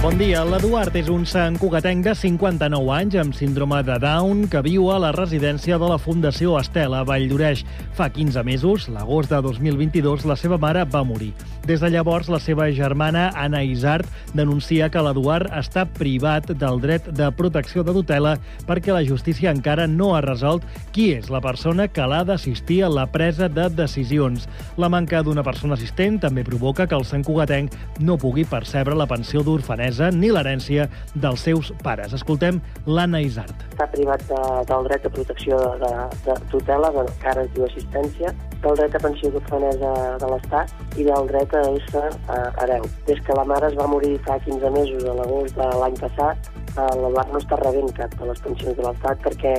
Bon dia. L'Eduard és un sant cugatenc de 59 anys amb síndrome de Down que viu a la residència de la Fundació Estela a Valldoreix. Fa 15 mesos, l'agost de 2022, la seva mare va morir. Des de llavors, la seva germana, Anna Isart, denuncia que l'Eduard està privat del dret de protecció de tutela perquè la justícia encara no ha resolt qui és la persona que l'ha d'assistir a la presa de decisions. La manca d'una persona assistent també provoca que el sant cugatenc no pugui percebre la pensió d'orfanesa permesa ni l'herència dels seus pares. Escoltem l'Anna Isart. Està privat de, del dret de protecció de, de, de tutela, bueno, que ara es diu assistència, del dret a pensió d'orfanesa de l'Estat i del dret a ésser eh, hereu. Des que la mare es va morir fa 15 mesos, a l'agost de l'any passat, eh, l'Eduard no està rebent cap de les pensions de l'Estat perquè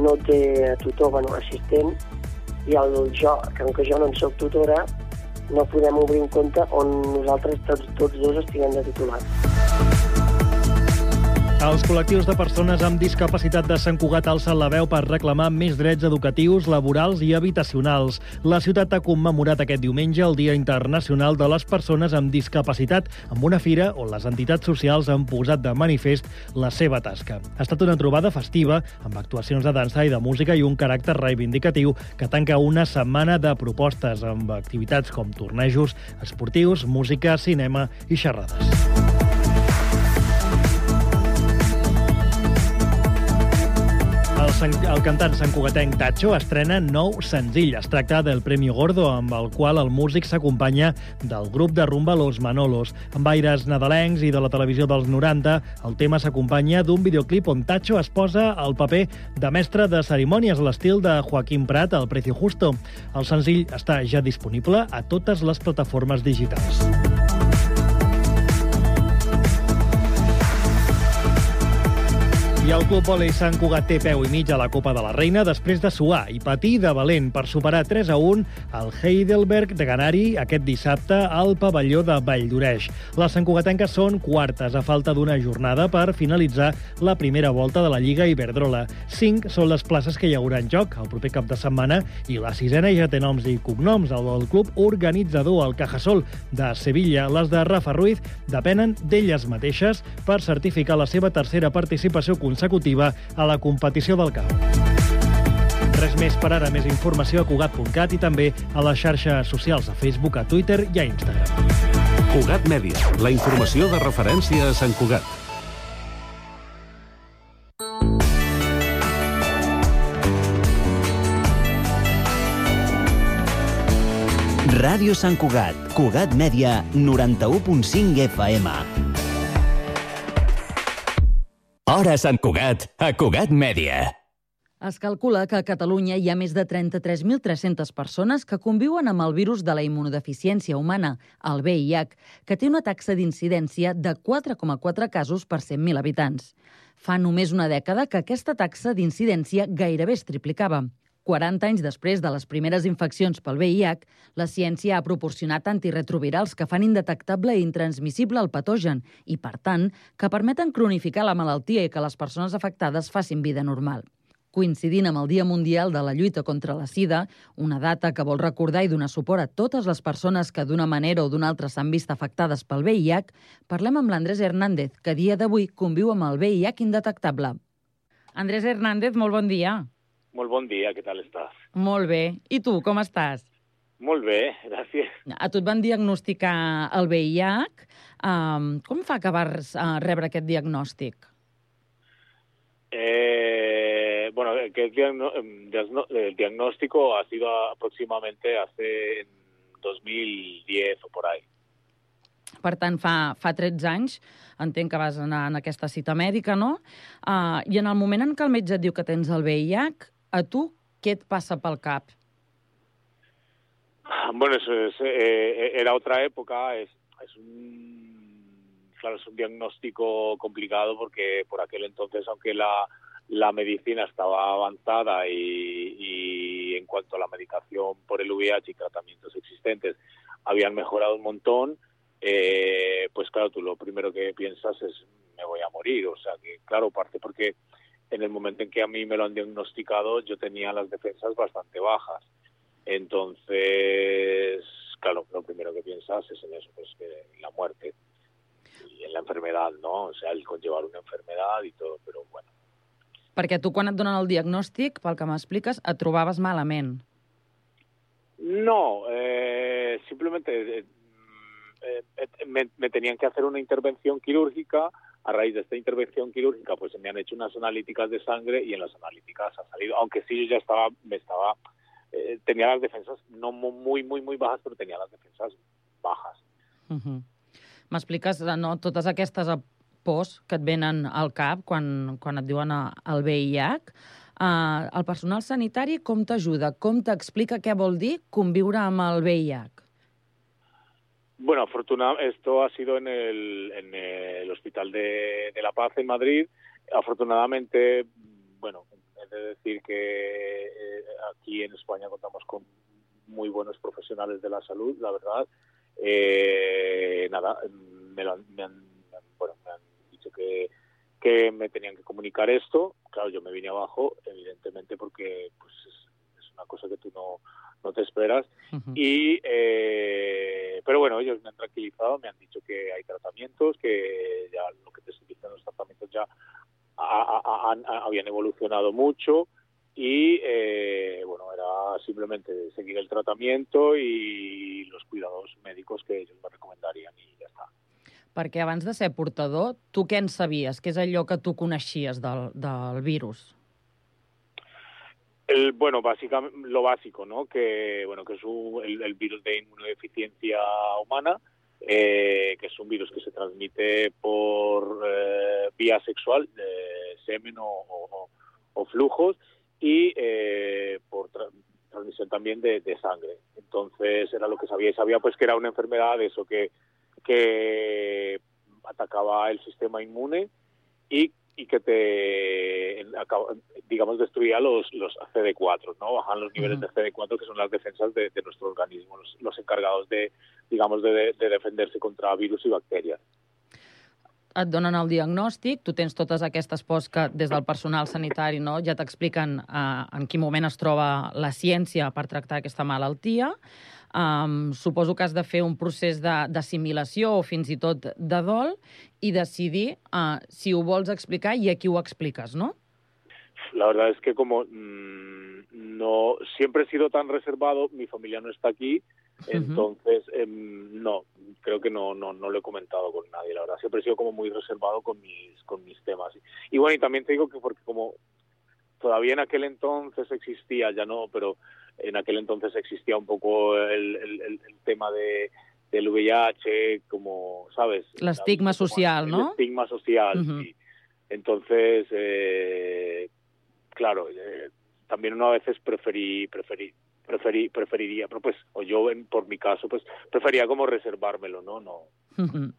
no té tutor, bueno, assistent, i el jo, que com que jo no en soc tutora, no podem obrir un compte on nosaltres tots, tots dos estiguem de titulars. Els col·lectius de persones amb discapacitat de Sant Cugat alcen la veu per reclamar més drets educatius, laborals i habitacionals. La ciutat ha commemorat aquest diumenge el Dia Internacional de les Persones amb Discapacitat, amb una fira on les entitats socials han posat de manifest la seva tasca. Ha estat una trobada festiva, amb actuacions de dansa i de música i un caràcter reivindicatiu que tanca una setmana de propostes amb activitats com tornejos esportius, música, cinema i xerrades. El, el cantant santcugatenc Tacho estrena nou senzill. Es tracta del Premi Gordo, amb el qual el músic s'acompanya del grup de rumba Los Manolos. Amb aires nadalencs i de la televisió dels 90, el tema s'acompanya d'un videoclip on Tacho es posa al paper de mestre de cerimònies a l'estil de Joaquim Prat, al Precio Justo. El senzill està ja disponible a totes les plataformes digitals. El Club Volei Sant Cugat té peu i mig a la Copa de la Reina després de suar i patir de valent per superar 3 a 1 el Heidelberg de Ganari aquest dissabte al pavelló de Valldoreix. Les santcugatenques són quartes a falta d'una jornada per finalitzar la primera volta de la Lliga Iberdrola. Cinc són les places que hi haurà en joc el proper cap de setmana i la sisena ja té noms i cognoms. El del club organitzador, el Cajasol de Sevilla. Les de Rafa Ruiz depenen d'elles mateixes per certificar la seva tercera participació consecutiva a la competició del camp. Res més per ara, més informació a Cugat.cat i també a les xarxes socials a Facebook, a Twitter i a Instagram. Cugat Mèdia, la informació de referència a Sant Cugat. Ràdio Sant Cugat, Cugat Mèdia, 91.5 FM. Hora Sant Cugat, a Cugat Mèdia. Es calcula que a Catalunya hi ha més de 33.300 persones que conviuen amb el virus de la immunodeficiència humana, el VIH, que té una taxa d'incidència de 4,4 casos per 100.000 habitants. Fa només una dècada que aquesta taxa d'incidència gairebé es triplicava. 40 anys després de les primeres infeccions pel VIH, la ciència ha proporcionat antiretrovirals que fan indetectable i intransmissible el patogen i, per tant, que permeten cronificar la malaltia i que les persones afectades facin vida normal. Coincidint amb el Dia Mundial de la Lluita contra la Sida, una data que vol recordar i donar suport a totes les persones que d'una manera o d'una altra s'han vist afectades pel VIH, parlem amb l'Andrés Hernández, que dia d'avui conviu amb el VIH indetectable. Andrés Hernández, molt bon dia. Molt bon dia, què tal estàs? Molt bé. I tu, com estàs? Molt bé, gràcies. A tu et van diagnosticar el VIH. Um, com fa que vas uh, rebre aquest diagnòstic? Eh, bueno, que el, diagno el diagnóstico ha sido aproximadamente hace 2010 o por ahí. Per tant, fa, fa 13 anys, entenc que vas anar en aquesta cita mèdica, no? Uh, I en el moment en què el metge et diu que tens el VIH, a tu què et passa pel cap? Bueno, eso es, eh, era otra época, es, es un, claro, es un diagnóstico complicado porque por aquel entonces, aunque la, la medicina estaba avanzada y, y, en cuanto a la medicación por el VIH y tratamientos existentes habían mejorado un montón, eh, pues claro, tú lo primero que piensas es me voy a morir. O sea que, claro, parte porque en el momento en que a mí me lo han diagnosticado yo tenía las defensas bastante bajas. Entonces, claro, lo primero que piensas es en eso, pues que la muerte. en la enfermedad, ¿no? O sea, el conllevar una enfermedad y todo, pero bueno. Perquè tu, quan et donen el diagnòstic, pel que m'expliques, et trobaves malament. No, eh, simplemente eh, eh, me, me tenían que hacer una intervención quirúrgica. A raíz de esta intervención quirúrgica, pues me han hecho unas analíticas de sangre y en las analíticas ha salido, aunque sí yo ya estaba, me estaba, eh, tenía las defensas no mu- muy, muy, muy bajas, pero tenía las defensas bajas. Uh -huh. M'expliques eh, no, totes aquestes eh, pors que et venen al cap quan, quan et diuen eh, el VIH. Uh, el personal sanitari com t'ajuda? Com t'explica què vol dir conviure amb el VIH? Bueno, afortunadamente, esto ha sido en el, en el Hospital de, La Paz en Madrid. Afortunadamente, bueno, he de decir que eh, aquí en España contamos con muy buenos profesionales de la salud, la verdad. Eh, nada, me, lo han, me, han, bueno, me han dicho que, que me tenían que comunicar esto. Claro, yo me vine abajo, evidentemente, porque pues, es, es una cosa que tú no, no te esperas. Uh -huh. Y, eh, pero bueno, ellos me han tranquilizado, me han dicho que hay tratamientos, que ya lo que te estoy diciendo, los tratamientos ya a, a, a, habían evolucionado mucho y, eh, bueno, era simplemente seguir el tratamiento y los cuidados médicos que ellos me recomendarían y ya está. Perquè abans de ser portador, tu què en sabies? Què és allò que tu coneixies del, del virus? El, bueno, básicamente lo básico, ¿no? Que bueno, que es un, el, virus de inmunodeficiencia humana, eh, que es un virus que se transmite por eh, vía sexual, de semen o, o, flujos, y eh, por tra transmisión también de, de, sangre. Entonces era lo que sabía y sabía pues que era una enfermedad de eso que que atacaba el sistema inmune y y que te, digamos, destruía los, los CD4, ¿no? Bajan los niveles uh -huh. de CD4, que son las defensas de, de nuestro organismo, los, los, encargados de, digamos, de, de defenderse contra virus i bacterias. Et donen el diagnòstic, tu tens totes aquestes pors que des del personal sanitari no, ja t'expliquen uh, en quin moment es troba la ciència per tractar aquesta malaltia. Um, suposo que has de fer un procés d'assimilació o fins i tot de dol i decidir uh, si ho vols explicar i a qui ho expliques, ¿no? La verdad es que como mmm, no siempre he sido tan reservado, mi familia no está aquí, uh -huh. entonces eh, no, creo que no, no, no lo he comentado con nadie, la verdad. Siempre he sido como muy reservado con mis, con mis temas. Y bueno, y también te digo que porque como todavía en aquel entonces existía, ya no, pero en aquel entonces existía un poco el, el, el, tema de del VIH, como, ¿sabes? El estigma social, ¿no? El estigma social, Uh -huh. sí. Entonces, eh, claro, eh, también uno a veces preferí, preferí, preferí, preferiría, pero pues, o yo en, por mi caso, pues prefería como reservármelo, ¿no? no. Uh -huh.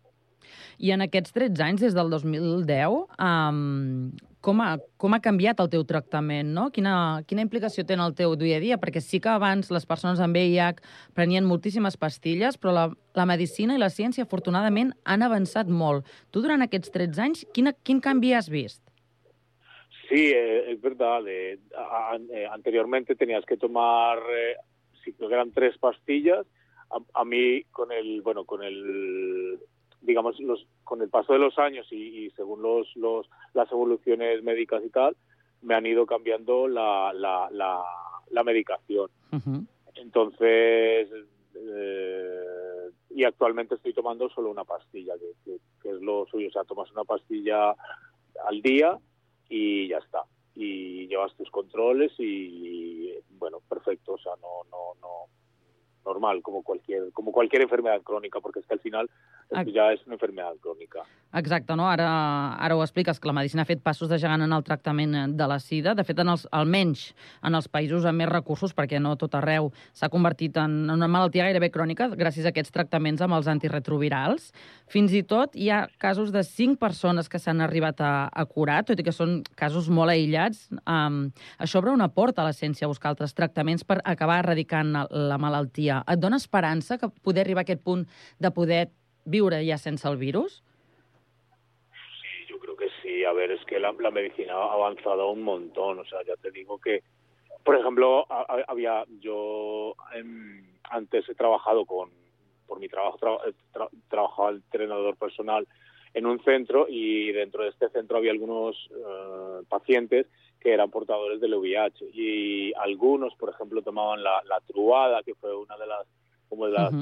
I en aquests 13 anys, des del 2010, um, com, ha, com ha canviat el teu tractament, no? Quina, quina implicació té en el teu dia a dia? Perquè sí que abans les persones amb VIH prenien moltíssimes pastilles, però la, la medicina i la ciència, afortunadament, han avançat molt. Tu, durant aquests 13 anys, quina, quin canvi has vist? Sí, eh, es verdad. Eh, a, eh, tenías que tomar, si eran tres pastillas. A, a, mí, con el, bueno, con el, digamos, los, con el paso de los años y, y según los, los, las evoluciones médicas y tal, me han ido cambiando la, la, la, la medicación. Uh -huh. Entonces, eh, y actualmente estoy tomando solo una pastilla, que, que, que, es lo suyo. O sea, tomas una pastilla al día y ya está. Y llevas tus controles y, bueno, perfecto. O sea, no, no, no, normal, como cualquier, como cualquier enfermedad crónica, porque es que al final esto ja és una enfermedad crònica. Exacte, no? Ara, ara ho expliques, que la medicina ha fet passos de gegant en el tractament de la sida. De fet, en els, almenys en els països amb més recursos, perquè no tot arreu s'ha convertit en una malaltia gairebé crònica gràcies a aquests tractaments amb els antirretrovirals. Fins i tot hi ha casos de 5 persones que s'han arribat a, a curar, tot i que són casos molt aïllats. Um, això obre una porta a la ciència a buscar altres tractaments per acabar erradicant la malaltia. Et dona esperança que poder arribar a aquest punt de poder viure ya sense el virus? Sí, yo creo que sí. A ver, es que la, la, medicina ha avanzado un montón. O sea, ya te digo que, por ejemplo, había yo eh, antes he trabajado con, por mi trabajo, tra, tra, trabajaba el entrenador personal en un centro y dentro de este centro había algunos eh, pacientes que eran portadores del VIH y algunos, por ejemplo, tomaban la, la truada, que fue una de las, como de las.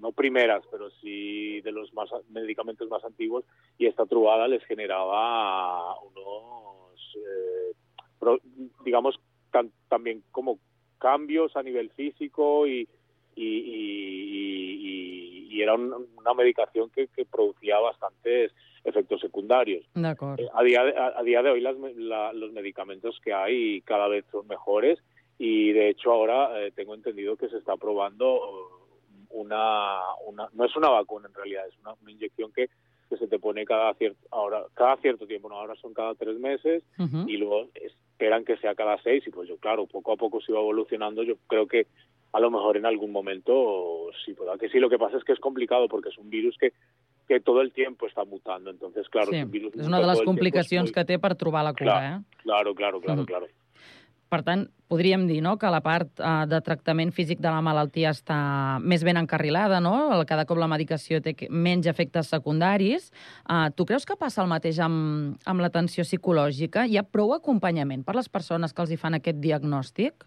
No primeras, pero sí de los más medicamentos más antiguos y esta truada les generaba unos, eh, pro- digamos, tan- también como cambios a nivel físico y, y, y- y- y era un- una medicación que, que producía bastantes efectos secundarios. D'acord. Eh, a, día de, a, a día de hoy las la- los medicamentos que hay cada vez son mejores y de hecho ahora eh, tengo entendido que se está probando una, una no es una vacuna en realidad es una, una inyección que, que se te pone cada cierto ahora cada cierto tiempo no ahora son cada tres meses y luego esperan que sea cada seis y pues yo claro poco a poco se va evolucionando yo creo que a lo mejor en algún momento sí pueda que sí lo que pasa es que es complicado porque es un virus que que todo el tiempo está mutando entonces claro sí, es un virus és una de todo les el tiempo, es complicacions muy- que té per trobar la cura, Clar. eh? Claro, claro, claro, claro. Per tant, podríem dir no, que la part eh, de tractament físic de la malaltia està més ben encarrilada, no? Cada cop la medicació té menys efectes secundaris. Uh, tu creus que passa el mateix amb, amb l'atenció psicològica? Hi ha prou acompanyament per les persones que els hi fan aquest diagnòstic?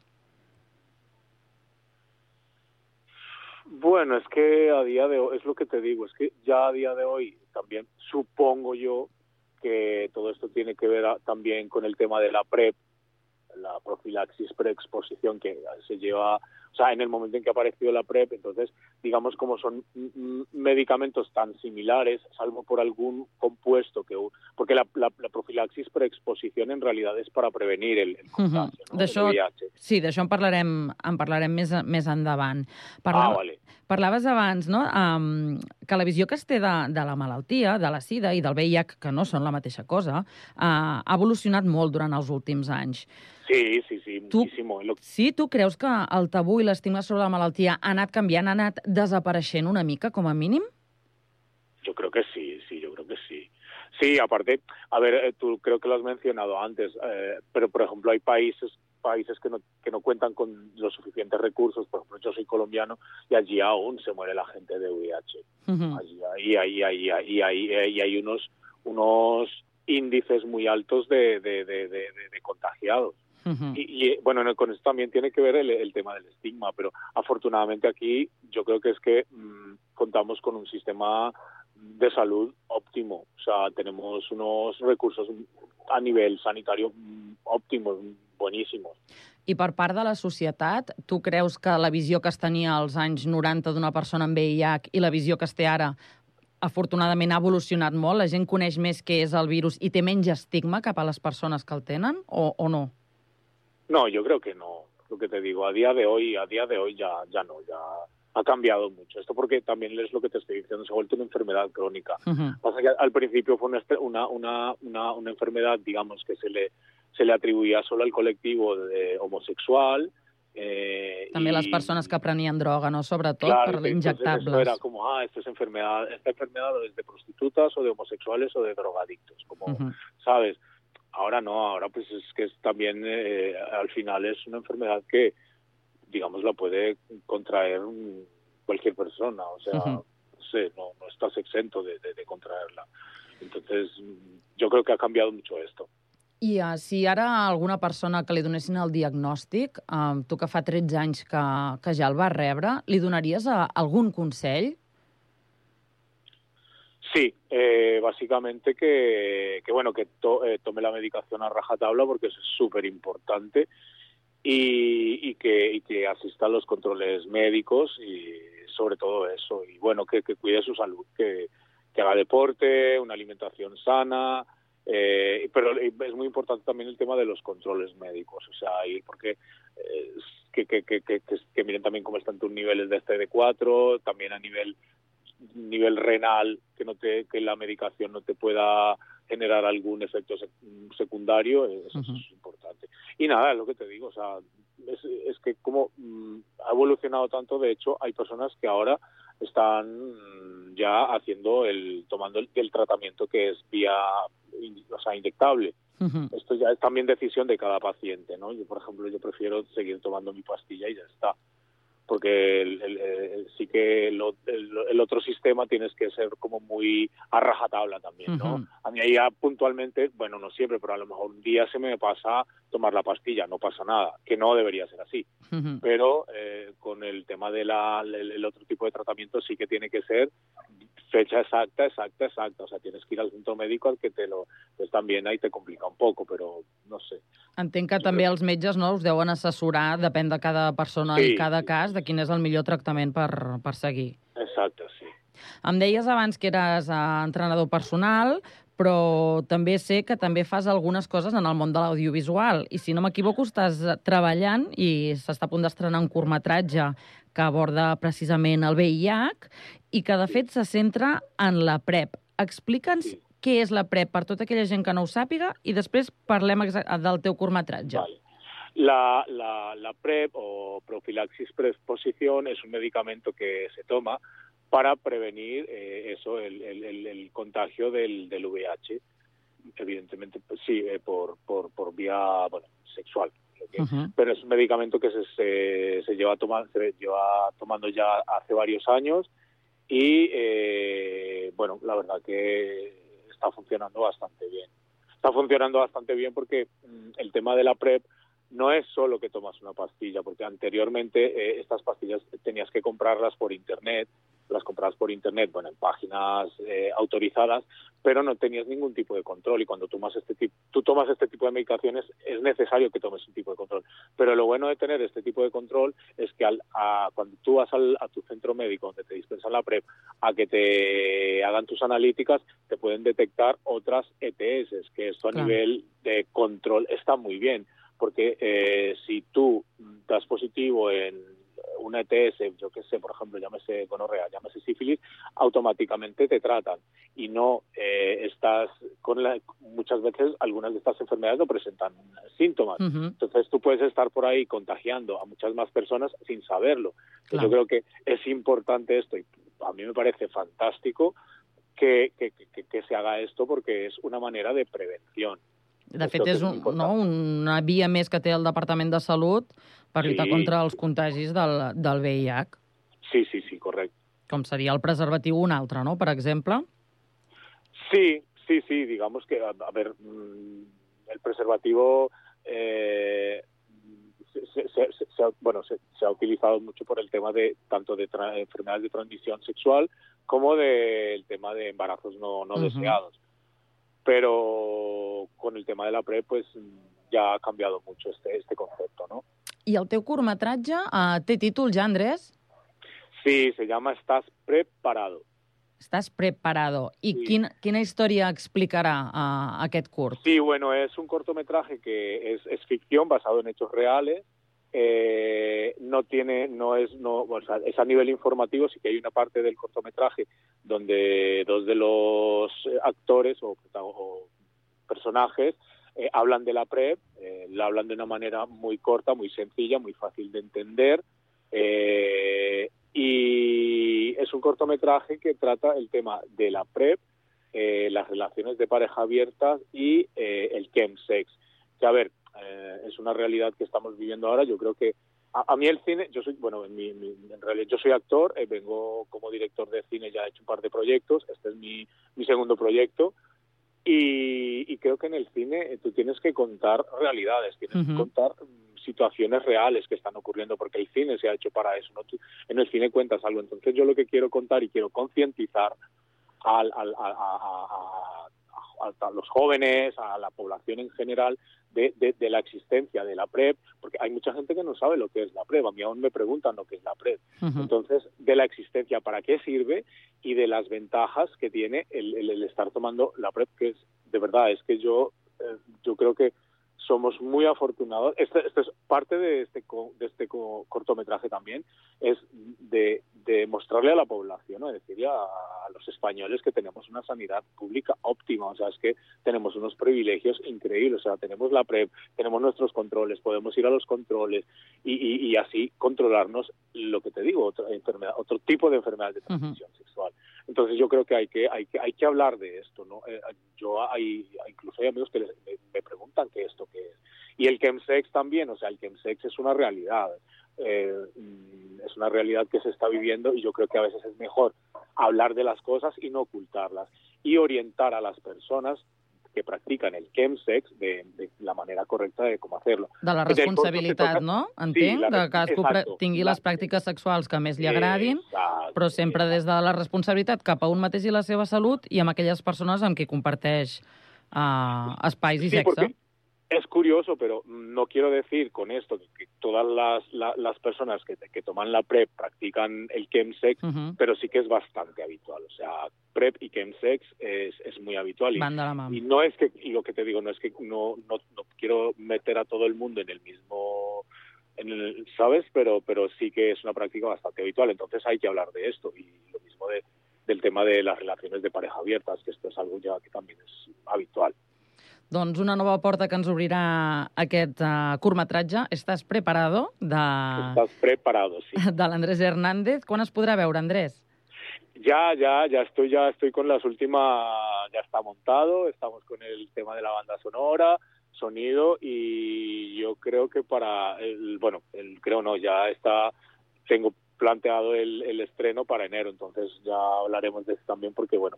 Bueno, es que a día de hoy, es lo que te digo, es que ya a día de hoy también supongo yo que todo esto tiene que ver a- también con el tema de la PrEP, la profilaxis preexposición que se lleva, o sea, en el momento en que ha aparecido la PrEP, entonces, digamos, como son mm, mm, medicamentos tan similares, salvo por algún compuesto que... Porque la, la- la profilaxis preexposición en realidad es para prevenir el, el contagio, ¿no? del D'això- VIH. Sí, d'això en parlarem, en parlarem més, més endavant. Ah, vale. Parlaves abans no? um, que la visió que es té de, de la malaltia, de la sida i del VIH, que no són la mateixa cosa, uh, ha evolucionat molt durant els últims anys. Sí, sí, sí, muchísimo. Lo- Sí, tu creus que el tabú i l'estigma sobre la malaltia ha anat canviant, ha anat desapareixent una mica, com a mínim? Yo creo que sí, sí, yo creo que sí. Sí, aparte, a ver, eh, tú creo que lo has mencionado antes, eh, pero por ejemplo hay países países que no, que no cuentan con los suficientes recursos, por ejemplo yo soy colombiano y allí aún se muere la gente de VIH. Mhm. Allí hay, hay, hay, hay, unos, unos índices muy altos de, de, de, de, de- contagiados. Mhm. Y, y, bueno, en el- con esto también tiene que ver el, el tema del estigma, pero afortunadamente aquí yo creo que es que mm, contamos con un sistema de salud óptimo. O sea, tenemos unos recursos a nivel sanitario mm, óptimos, buenísimos. I per part de la societat, tu creus que la visió que es tenia als anys 90 d'una persona amb VIH i la visió que es té ara afortunadament ha evolucionat molt? La gent coneix més què és el virus i té menys estigma cap a les persones que el tenen o, o no? No, yo creo que no. Lo que te digo, a día de hoy, a día de hoy ya, ya no, ya ha cambiado mucho. Esto porque también es lo que te estoy diciendo, se ha vuelto una enfermedad crónica. Mhm. Pasa que al principio fue una, una, una, una, enfermedad, digamos, que se le, se le atribuía solo al colectivo de homosexual. Eh, També y- les persones que prenien droga, no? Sobretot Claro, per entonces esto injectables. era como, ah, esto es enfermedad, esta enfermedad es de prostitutas o de homosexuales o de drogadictos, como. ¿sabes? Ahora no, ahora pues es que es también eh, al final es una enfermedad que, digamos, la puede contraer cualquier persona, o sea, Ujú. no sé, no, no estás exento de, de- de contraerla. Entonces, yo creo que ha cambiado mucho esto. I uh, si ara alguna persona que li donessin el diagnòstic, uh, tu que fa 13 anys que, que ja el vas rebre, li donaries uh, algun consell? Sí, eh, básicamente que, que bueno que to- eh, tome la medicación a rajatabla porque es súper importante y, y que y que asista a los controles médicos y sobre todo eso y bueno que, cuide su salud que, haga deporte una alimentación sana eh, pero es muy importante también el tema de los controles médicos o sea ir porque eh, que, que, que- que miren también cómo están tus niveles de CD4 también a nivel nivel renal que no te que la medicación no te pueda generar algún efecto sec- secundario eso es importante. Y nada es lo que te digo o sea es, es que como mm, ha evolucionado tanto de hecho hay personas que ahora están ya haciendo el tomando el, el tratamiento que es vía o sea inyectable. Esto ya es también decisión de cada paciente no yo por ejemplo yo prefiero seguir tomando mi pastilla y ya está porque el, el, el, sí que el, el, otro sistema tienes que ser como muy a rajatabla también, ¿no? Uh -huh. A mí ya puntualmente, bueno, no siempre, pero a lo mejor un día se me pasa tomar la pastilla, no pasa nada, que no debería ser así. Uh -huh. Pero eh, con el tema del el otro tipo de tratamiento sí que tiene que ser fecha exacta, exacta, exacta. O sea, tienes que ir al centro médico al que te lo... Pues también ahí te complica un poco, però no sé. Entenc que també els metges no, us deuen assessorar, depèn de cada persona sí, i cada sí. cas, de quin és el millor tractament per, per seguir. Exacte, sí. Em deies abans que eres uh, entrenador personal, però també sé que també fas algunes coses en el món de l'audiovisual. I si no m'equivoco, estàs treballant i s'està a punt d'estrenar un curtmetratge que aborda precisament el VIH i que, de fet, se centra en la PrEP. Explica'ns sí. què és la PrEP per tota aquella gent que no ho sàpiga i després parlem del teu curtmetratge. Vale. La, la, la PrEP o profilaxis preexposición es un medicamento que se toma para prevenir eh, eso, el, el, el, contagio del, del, VIH. Evidentemente, pues, sí, eh, por, por, por, vía bueno, sexual. Uh -huh. Pero es un medicamento que se, se, se, lleva tomando, se lleva tomando ya hace varios años y, eh, bueno, la verdad que está funcionando bastante bien. Está funcionando bastante bien porque mm, el tema de la PrEP no es solo que tomas una pastilla, porque anteriormente eh, estas pastillas tenías que comprarlas por internet, las comprabas por internet, bueno, en páginas eh, autorizadas, pero no tenías ningún tipo de control y cuando tomas este tipo, tú tomas este tipo de medicaciones es necesario que tomes un tipo de control. Pero lo bueno de tener este tipo de control es que al, a, cuando tú vas al, a tu centro médico donde te dispensan la PrEP a que te hagan tus analíticas, te pueden detectar otras ETS, que esto a claro. nivel de control está muy bien porque eh, si tú das positivo en una ETS, yo qué sé, por ejemplo, llámese gonorrea, llámese sífilis, automáticamente te tratan y no eh, estás con la, muchas veces algunas de estas enfermedades no presentan síntomas. Uh -huh. Entonces tú puedes estar por ahí contagiando a muchas más personas sin saberlo. Claro. Yo creo que es importante esto y a mí me parece fantástico que, que, que, que se haga esto porque es una manera de prevención. De fet, és un, no, una via més que té el Departament de Salut per lluitar sí. contra els contagis del, del VIH. Sí, sí, sí, correcte. Com seria el preservatiu un altre, no?, per exemple? Sí, sí, sí, digamos que, a, a ver, el preservativo eh, se, se, se, se, bueno, se, ha utilizado mucho por el tema de tanto de enfermedades de transmisión sexual como del de tema de embarazos no, no uh -huh. deseados. Pero con el tema de la PrEP, pues ya ha cambiado mucho este, este concepto, ¿no? I el teu curtmetratge uh, té títol ja, Andrés? Sí, se llama Estás preparado. Estás preparado. ¿Y sí. quina, quina història explicarà uh, aquest curt? Sí, bueno, es un cortometraje que es, es ficción basado en hechos reales. Eh, no tiene, no es, no, o sea, es a nivel informativo, sí que hay una parte del cortometraje donde dos de los actores o, o personajes eh, hablan de la PrEP, eh, la hablan de una manera muy corta, muy sencilla, muy fácil de entender. Eh, y es un cortometraje que trata el tema de la PrEP, eh, las relaciones de pareja abiertas y eh, el chemsex. Que, a ver, eh, es una realidad que estamos viviendo ahora. Yo creo que a, mí el cine, yo soy, bueno, en, mi, en realidad yo soy actor, vengo como director de cine, ya he hecho un par de proyectos, este es mi, mi segundo proyecto. Y, y, creo que en el cine eh, tú tienes que contar realidades, tienes uh -huh. que contar um, situaciones reales que están ocurriendo, porque el cine se ha hecho para eso. ¿no? Tú, en el cine cuentas algo. Entonces yo lo que quiero contar y quiero concientizar al, al, a, a, a, a, los jóvenes, a la población en general, de, de, de, la existencia de la PrEP, porque hay mucha gente que no sabe lo que es la PrEP, a mí aún me preguntan lo que es la PrEP. Uh -huh. Entonces, de la existencia, para qué sirve y de las ventajas que tiene el, el, el estar tomando la PrEP, que es, de verdad, es que yo, eh, yo creo que somos muy afortunados. Este, este es parte de este, de este cortometraje también, es de, de mostrarle a la población, ¿no? decirle a, a, los españoles que tenemos una sanidad pública óptima, o sea, es que tenemos unos privilegios increíbles, o sea, tenemos la PrEP, tenemos nuestros controles, podemos ir a los controles y, y, y así controlarnos lo que te digo, otra enfermedad, otro tipo de enfermedad de transmisión uh -huh. sexual. Entonces yo creo que hay que hay que hay que hablar de esto, ¿no? Eh, yo hay incluso hay amigos que les, me, preguntan qué esto qué es. Y el chemsex también, o sea, el chemsex es una realidad. eh, mm, es una realidad que se está viviendo y yo creo que a veces es mejor hablar de las cosas y no ocultarlas y orientar a las personas que practiquen el chemsex de, de la manera correcta de com hacerlo. De la responsabilitat, toca- no? Sí, Entenc, la de que cadascú exacto. tingui les pràctiques sexuals que més li agradin, Exacte, però sempre des de la responsabilitat cap a un mateix i la seva salut i amb aquelles persones amb qui comparteix uh, espais i Sí, sexe. porque es curioso, pero no quiero decir con esto que, todas las, la- las personas que, que toman la PrEP practican el chemsex, Uh pero sí que es bastante habitual. O sea, PrEP y chemsex es, es muy habitual. Y, y no es que, y lo que te digo, no es que no, no, no quiero meter a todo el mundo en el mismo, en el, ¿sabes? Pero, pero sí que es una práctica bastante habitual. Entonces hay que hablar de esto. Y lo mismo de, del tema de las relaciones de pareja abiertas, que esto es algo ya que también es habitual. Doncs una nova porta que ens obrirà aquest uh, curtmetratge. Estàs preparado? De, Estás preparado, sí. de l'Andrés Hernández. Quan es podrà veure, Andrés? Ya, ya, ya estoy, ya estoy con las últimas, ya está montado, estamos con el tema de la banda sonora, sonido y yo creo que para, el, bueno, el, creo no, ya está, tengo planteado el, el estreno para enero, entonces ya hablaremos de eso también porque bueno,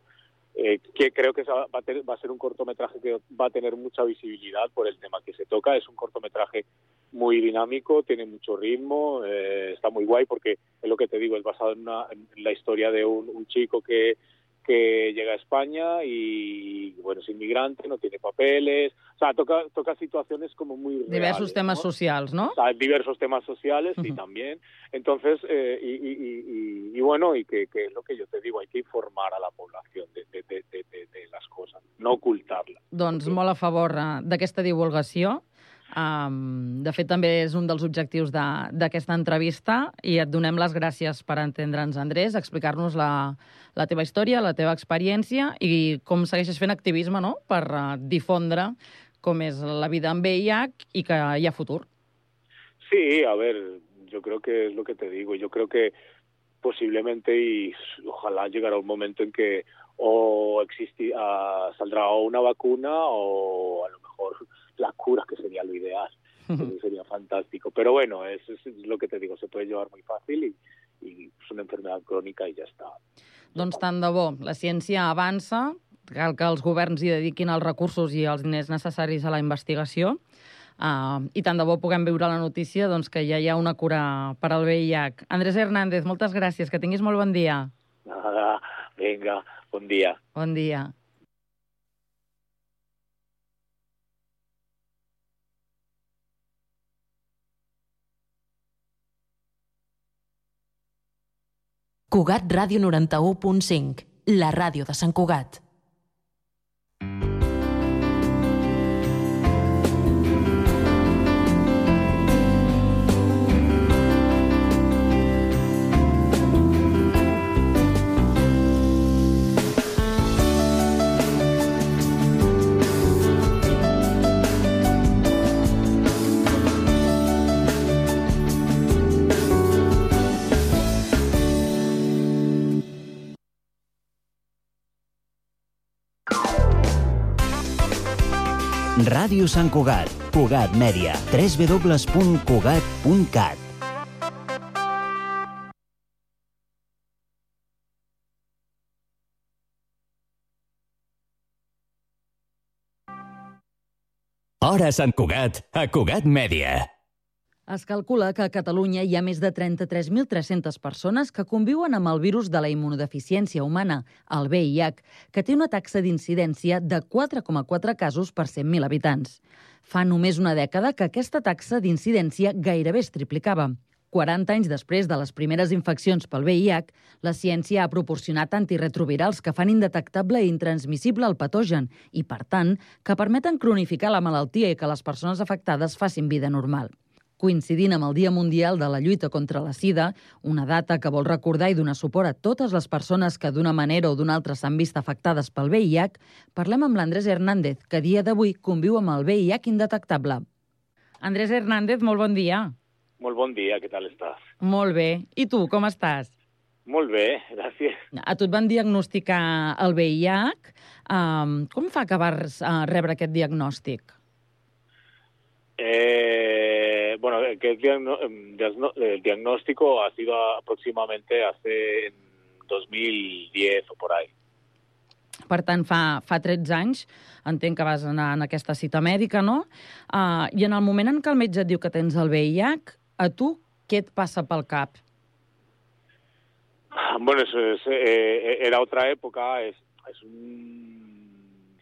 eh, que creo que va a, va a ser un cortometraje que va a tener mucha visibilidad por el tema que se toca. Es un cortometraje muy dinámico, tiene mucho ritmo, eh, está muy guay porque es lo que te digo, es basado en, una, en la historia de un, un chico que, que llega a España y bueno es inmigrante, no tiene papeles, o sea, toca, toca situaciones como muy reales, Diversos temes ¿no? socials, no? O sea, diversos temas sociales y Ujú. también. Entonces, eh, y, y- y- y- y bueno, y que, que es lo que yo te digo, hay que informar a la población Doncs molt a favor eh, d'aquesta divulgació. Um, de fet, també és un dels objectius de- d'aquesta entrevista i et donem les gràcies per entendre'ns, Andrés, explicar-nos la, la teva història, la teva experiència i com segueixes fent activisme no? per uh, difondre com és la vida amb VIH i que hi ha futur. Sí, a ver, yo creo que es lo que te digo, yo creo que posiblemente y ojalá llegará un momento en que o existi, ah, saldrá o una vacuna o a lo mejor la cura, que sería lo ideal. Eso sería fantástico. Pero bueno, es, es lo que te digo, se puede llevar muy fácil y, y es una enfermedad crónica y ya está. Doncs tant de bo, la ciència avança, cal que els governs hi dediquin els recursos i els diners necessaris a la investigació, uh, i tant de bo puguem viure la notícia doncs, que ja hi ha una cura per al VIH. Andrés Hernández, moltes gràcies, que tinguis molt bon dia. Nada, venga, buen día. Bon dia. Cugat Ràdio 91.5, la ràdio de Sant Cugat. Ràdio Sant Cugat, Cugat Mèdia, www.cugat.cat. Hora Sant Cugat, a Cugat Mèdia. Es calcula que a Catalunya hi ha més de 33.300 persones que conviuen amb el virus de la immunodeficiència humana, el VIH, que té una taxa d'incidència de 4,4 casos per 100.000 habitants. Fa només una dècada que aquesta taxa d'incidència gairebé es triplicava. 40 anys després de les primeres infeccions pel VIH, la ciència ha proporcionat antirretrovirals que fan indetectable i intransmissible el patogen i, per tant, que permeten cronificar la malaltia i que les persones afectades facin vida normal. Coincidint amb el Dia Mundial de la Lluita contra la Sida, una data que vol recordar i donar suport a totes les persones que d'una manera o d'una altra s'han vist afectades pel VIH, parlem amb l'Andrés Hernández, que dia d'avui conviu amb el VIH indetectable. Andrés Hernández, molt bon dia. Molt bon dia, què tal estàs? Molt bé. I tu, com estàs? Molt bé, gràcies. A tu et van diagnosticar el VIH. Um, com fa que vas uh, rebre aquest diagnòstic? Eh, Eh, bueno, que el, diagno- diagno- el diagnóstico ha sido aproximadamente hace en 2010 o por ahí. Per tant, fa, fa 13 anys, entenc que vas anar en aquesta cita mèdica, no? Uh, I en el moment en què el metge et diu que tens el VIH, a tu què et passa pel cap? Bueno, eso es, eh, era otra época, es, es un,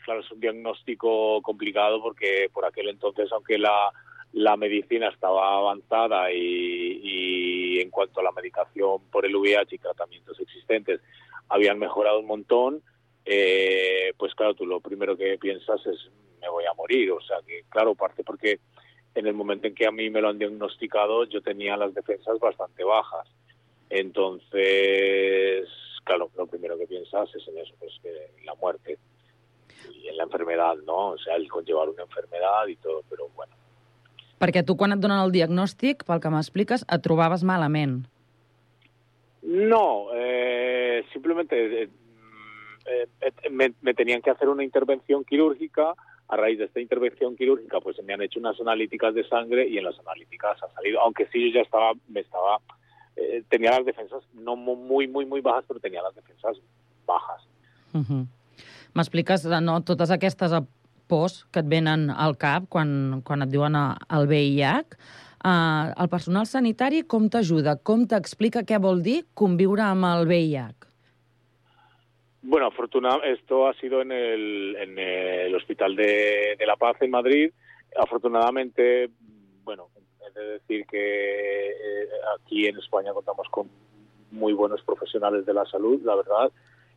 claro, es un diagnóstico complicado porque por aquel entonces, aunque la, la medicina estaba avanzada y, en cuanto a la medicación por el VIH y tratamientos existentes habían mejorado un montón, eh, pues claro, tú lo primero que piensas es me voy a morir, o sea que claro, parte porque en el momento en que a mí me lo han diagnosticado yo tenía las defensas bastante bajas. Entonces, claro, lo primero que piensas es en eso, pues que la muerte y en la enfermedad, ¿no? O sea, el conllevar una enfermedad y todo, pero bueno. Perquè tu, quan et donen el diagnòstic, pel que m'expliques, et trobaves malament. No, eh, simplemente eh, eh, eh, me, me tenían que hacer una intervención quirúrgica. A raíz de esta intervención quirúrgica, pues me han hecho unas analíticas de sangre y en las analíticas ha salido, aunque sí yo ya estaba, me estaba, eh, tenía las defensas no mu- muy, muy, muy bajas, pero tenía las defensas bajas. Uh -huh. M'expliques eh, no, totes aquestes eh, pors que et venen al cap quan, quan et diuen eh, el VIH. Uh, el personal sanitari com t'ajuda? Com t'explica què vol dir conviure amb el VIH? Bueno, afortunadamente, esto ha sido en el, en el Hospital de, de la Paz en Madrid. Afortunadamente, bueno, he de decir que eh, aquí en España contamos con muy buenos profesionales de la salud, la verdad.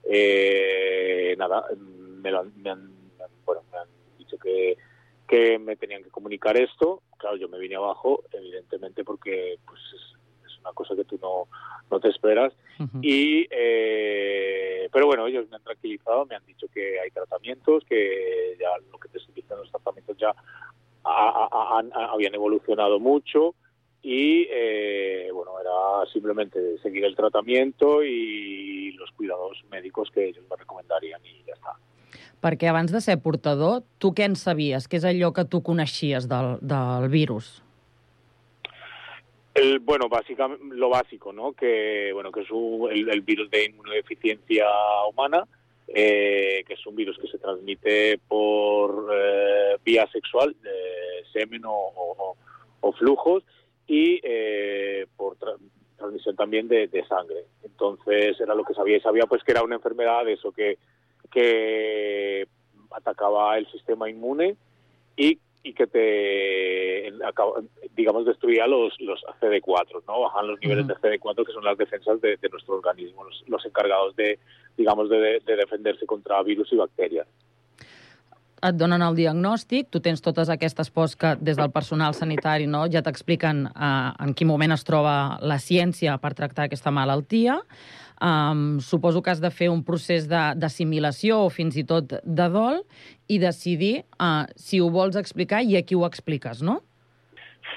Eh, nada, me, lo han, me han- bueno, me han dicho que, que me tenían que comunicar esto. Claro, yo me vine abajo, evidentemente, porque pues es, es una cosa que tú no, no te esperas. Uh -huh. Y, eh, pero bueno, ellos me han tranquilizado, me han dicho que hay tratamientos, que ya lo que te estoy diciendo, los tratamientos ya ha- han- habían evolucionado mucho y, eh, bueno, era simplemente seguir el tratamiento y los cuidados médicos que ellos me recomendarían y ya está. Perquè abans de ser portador, tu què en sabies? Què és allò que tu coneixies del, del virus? El, bueno, básicamente lo básico, ¿no? Que bueno, que es un- el, el virus de inmunodeficiencia humana, eh, que es un virus que se transmite por eh, vía sexual, de semen o, o- o flujos, y eh, por transmisión también de, de sangre. Entonces era lo que sabía y sabía pues que era una enfermedad de eso que que atacaba el sistema inmune y, y que te, digamos, destruía los, los CD4, ¿no? Bajan los niveles Ujú. de CD4, que son las defensas de, de nuestro organismo, los, los encargados de, digamos, de, de defenderse contra virus y bacterias. Et donen el diagnòstic, tu tens totes aquestes pors que des del personal sanitari no, ja t'expliquen uh, en quin moment es troba la ciència per tractar aquesta malaltia. Um, suposo que has de fer un procés d'assimilació o fins i tot de dol i decidir uh, si ho vols explicar i a qui ho expliques, no?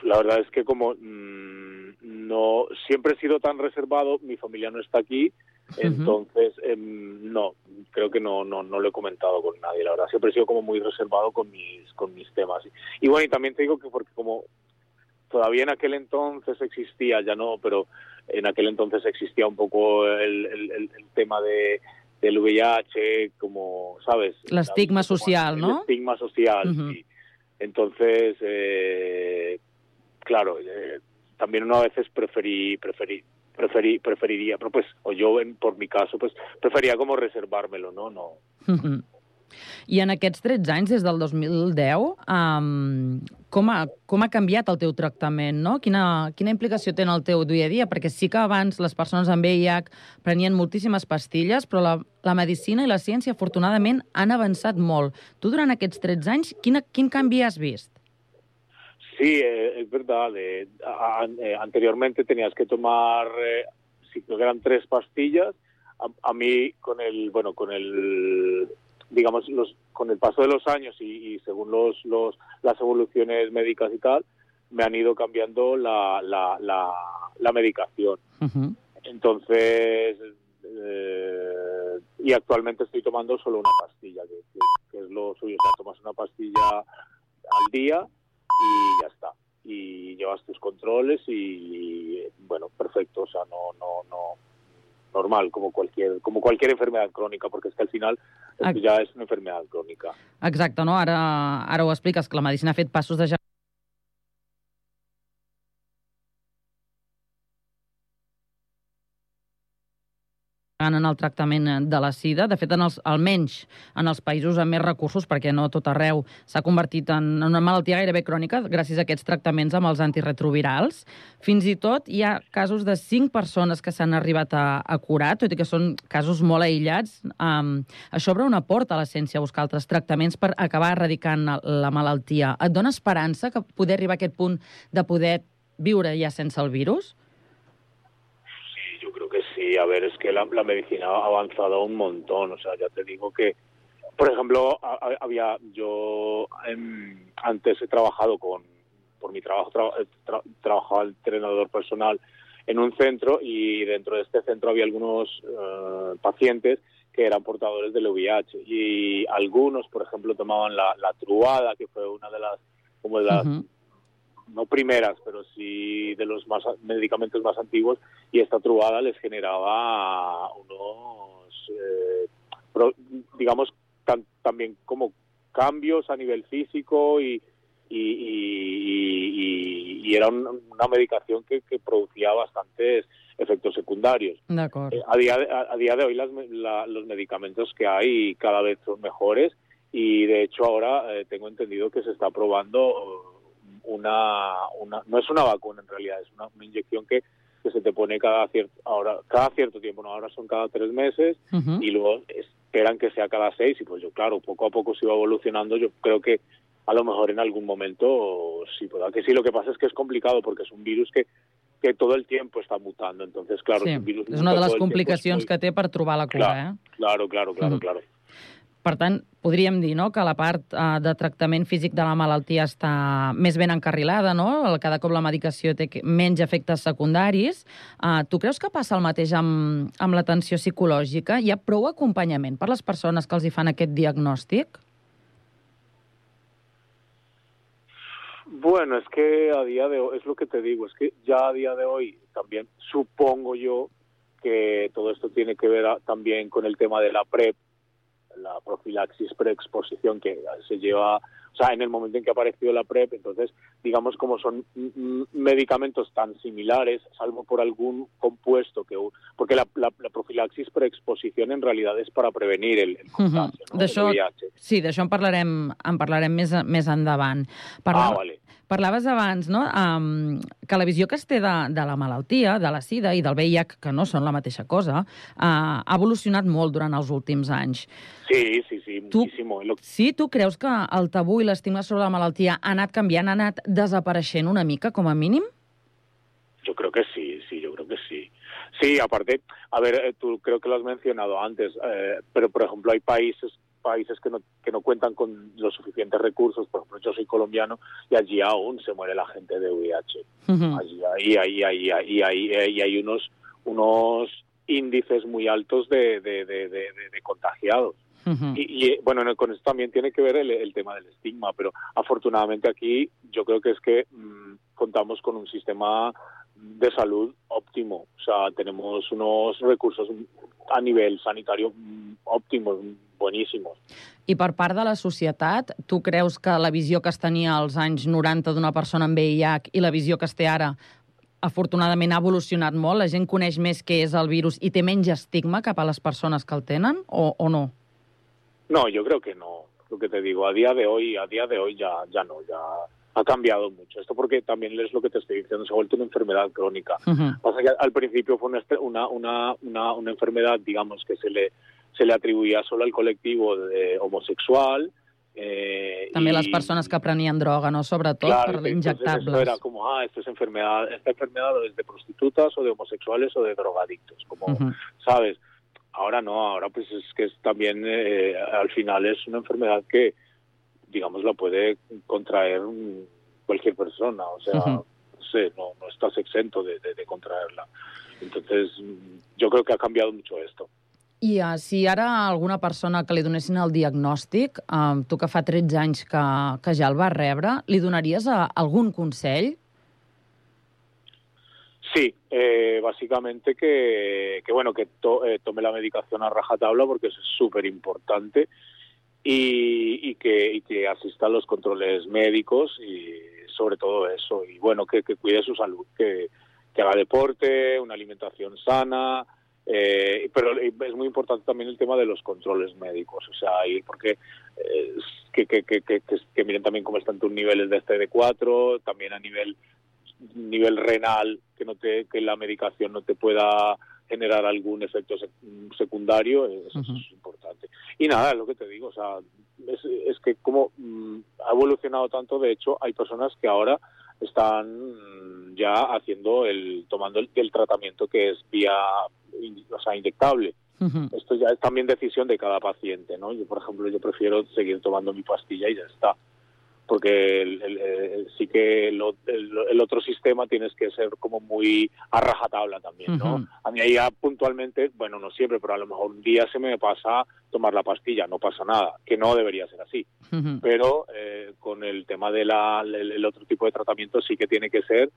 La verdad es que como mm, no siempre he sido tan reservado, mi familia no está aquí, entonces em, no, creo que no, no, no lo he comentado con nadie, la verdad. Siempre he sido como muy reservado con mis, con mis temas. Y bueno, y también te digo que porque como todavía en aquel entonces existía, ya no, pero en aquel entonces existía un poco el, el- el- el tema de del VIH, como, ¿sabes? El estigma social, el ¿no? estigma social, sí. Entonces, eh, claro, eh, también uno a veces preferí, preferí, preferí, preferiría, pero pues, o yo en, por mi caso, pues prefería como reservármelo, ¿no? No. I en aquests 13 anys, des del 2010, um, com, ha, com ha canviat el teu tractament, no? Quina, quina implicació té en el teu dia a dia? Perquè sí que abans les persones amb VIH prenien moltíssimes pastilles, però la, la medicina i la ciència, afortunadament, han avançat molt. Tu, durant aquests 13 anys, quina, quin canvi has vist? Sí, eh, es verdad. eh, a- eh, anteriormente tenías que tomar, eh, si creo que eran tres pastillas. A, a mí con el, bueno, con el, digamos, los, con el paso de los años y, y según los, los, las evoluciones médicas y tal, me han ido cambiando la, la, la, la medicación. Uh -huh. Entonces, eh, y actualmente estoy tomando solo una pastilla, que, que- que es lo suyo. O sea, tomas una pastilla al día y ya está. y llevas tus controles y, bueno, perfecto, o sea, no, no, no, normal, como cualquier, como cualquier enfermedad crónica, porque es que al final esto ya es una enfermedad crónica. Exacte, no? Ara, ara ho expliques, que la medicina ha fet passos de en el tractament de la sida. De fet, en els, almenys en els països amb més recursos, perquè no tot arreu s'ha convertit en una malaltia gairebé crònica gràcies a aquests tractaments amb els antiretrovirals. Fins i tot hi ha casos de 5 persones que s'han arribat a, a curar, tot i que són casos molt aïllats. Um, això obre una porta a la a buscar altres tractaments per acabar erradicant la malaltia. Et dona esperança que poder arribar a aquest punt de poder viure ja sense el virus? Sí, a ver, es que la, medicina ha avanzado un montón, o sea, ya te digo que, por ejemplo, había yo antes he trabajado con, por mi trabajo, he trabajaba entrenador personal en un centro y dentro de este centro había algunos eh, pacientes que eran portadores del VIH y algunos, por ejemplo, tomaban la, la truada, que fue una de las como de las no primeras, pero sí de los más medicamentos más antiguos, y esta trubada les generaba unos, eh, digamos, también como cambios a nivel físico y, y, y, era una medicación que, que, producía bastantes efectos secundarios. Eh, a, día de, a, día de hoy las, los medicamentos que hay cada vez son mejores y de hecho ahora eh, tengo entendido que se está probando una, una, no es una vacuna en realidad, es una, inyección que, que, se te pone cada cierto, ahora, cada cierto tiempo, no, ahora son cada tres meses y luego esperan que sea cada seis y pues yo claro, poco a poco se va evolucionando, yo creo que a lo mejor en algún momento sí, pueda que sí, lo que pasa es que es complicado porque es un virus que que todo el tiempo está mutando, entonces claro, sí, es un virus és una de les complicacions muy... que té per trobar la cura, claro, eh? Claro, claro, claro, mm. claro. Per tant, podríem dir no, que la part uh, de tractament físic de la malaltia està més ben encarrilada, no? cada cop la medicació té menys efectes secundaris. Uh, tu creus que passa el mateix amb, amb l'atenció psicològica? Hi ha prou acompanyament per les persones que els hi fan aquest diagnòstic? Bueno, es que a día de hoy, es lo que te digo, es que ya a día de hoy también supongo yo que todo esto tiene que ver a, también con el tema de la PrEP, la profilaxis preexposición que se lleva, o sea, en el momento en que apareció la PrEP, entonces, digamos, como son medicamentos tan similares, salvo por algún compuesto que... Porque la, la, la profilaxis preexposición en realidad és per a prevenir el, el contagi, uh -huh. no? D'això, sí, d'això en parlarem, en parlarem més, més endavant. Parla... Ah, vale. Parlaves abans no? um, que la visió que es té de, de la malaltia, de la sida i del VIH, que no són la mateixa cosa, uh, ha evolucionat molt durant els últims anys. Sí, sí, sí, tu, muchísimo. Sí, tu creus que el tabú i l'estigma sobre la malaltia ha anat canviant, ha anat desapareixent una mica, com a mínim? Yo creo que sí, sí, yo creo que sí. Sí, aparte, a ver, eh, tú creo que lo has mencionado antes, eh, pero por ejemplo hay países países que no, que no cuentan con los suficientes recursos, por ejemplo, yo soy colombiano y allí aún se muere la gente de VIH. Uh -huh. Allí ahí, ahí, ahí, ahí, ahí, ahí hay unos, unos índices muy altos de, de, de, de, de contagiados. Uh -huh. y, y, bueno, con esto también tiene que ver el, el, tema del estigma, pero afortunadamente aquí yo creo que es que mmm, contamos con un sistema de salud óptimo. O sea, tenemos unos recursos a nivel sanitario òptimos, boníssimos. I per part de la societat, tu creus que la visió que es tenia als anys 90 d'una persona amb VIH i la visió que es té ara afortunadament ha evolucionat molt? La gent coneix més què és el virus i té menys estigma cap a les persones que el tenen o, o no? No, yo creo que no. Lo que te digo, a día de hoy, a día de hoy ya, ya no, ya ha cambiado mucho. Esto porque también es lo que te estoy diciendo, se ha vuelto una enfermedad crónica. Uh -huh. Pasa que al principio fue una, una, una, una enfermedad, digamos, que se le se le atribuïa solo al col·lectiu de homosexual. Eh, També y, les persones que prenien droga, no? Sobretot claro, per injectables. Eso era como, ah, esto es enfermedad, esta enfermedad es de prostitutas o de homosexuales o de drogadictos, como, uh -huh. ¿sabes? Ahora no, ahora pues es que es también, eh, al final es una enfermedad que, digamos, la puede contraer cualquier persona, o sea, uh -huh. no sé, no, no estás exento de, de, de contraerla. Entonces, yo creo que ha cambiado mucho esto. I uh, si ara alguna persona que li donessin el diagnòstic, uh, tu que fa 13 anys que, que ja el vas rebre, li donaries uh, algun consell? Sí, eh, básicamente que, que, bueno que to, eh, tome la medicación a rajatabla porque es súper importante y, y, que, y que asista a los controles médicos y sobre todo eso. Y bueno que, que cuide su salud, que, haga deporte, una alimentación sana, eh, pero es muy importante también el tema de los controles médicos, o sea, ahí porque eh, que, miren también cómo están tus niveles de este CD4, también a nivel nivel renal, que no te que la medicación no te pueda generar algún efecto secundario, eso uh -huh. es importante. Y nada, lo que te digo, o sea, es, es que como mmm, ha evolucionado tanto, de hecho, hay personas que ahora están ya haciendo el tomando el, el tratamiento que es vía o sea inyectable uh -huh. esto ya es también decisión de cada paciente no yo por ejemplo yo prefiero seguir tomando mi pastilla y ya está porque el, el, el, sí que el, otro sistema tienes que ser como muy a rajatabla también, ¿no? Uh -huh. A mí ya puntualmente, bueno, no siempre, pero a lo mejor un día se me pasa tomar la pastilla, no pasa nada, que no debería ser así. Uh -huh. Pero eh, con el tema del de otro tipo de tratamiento sí que tiene que ser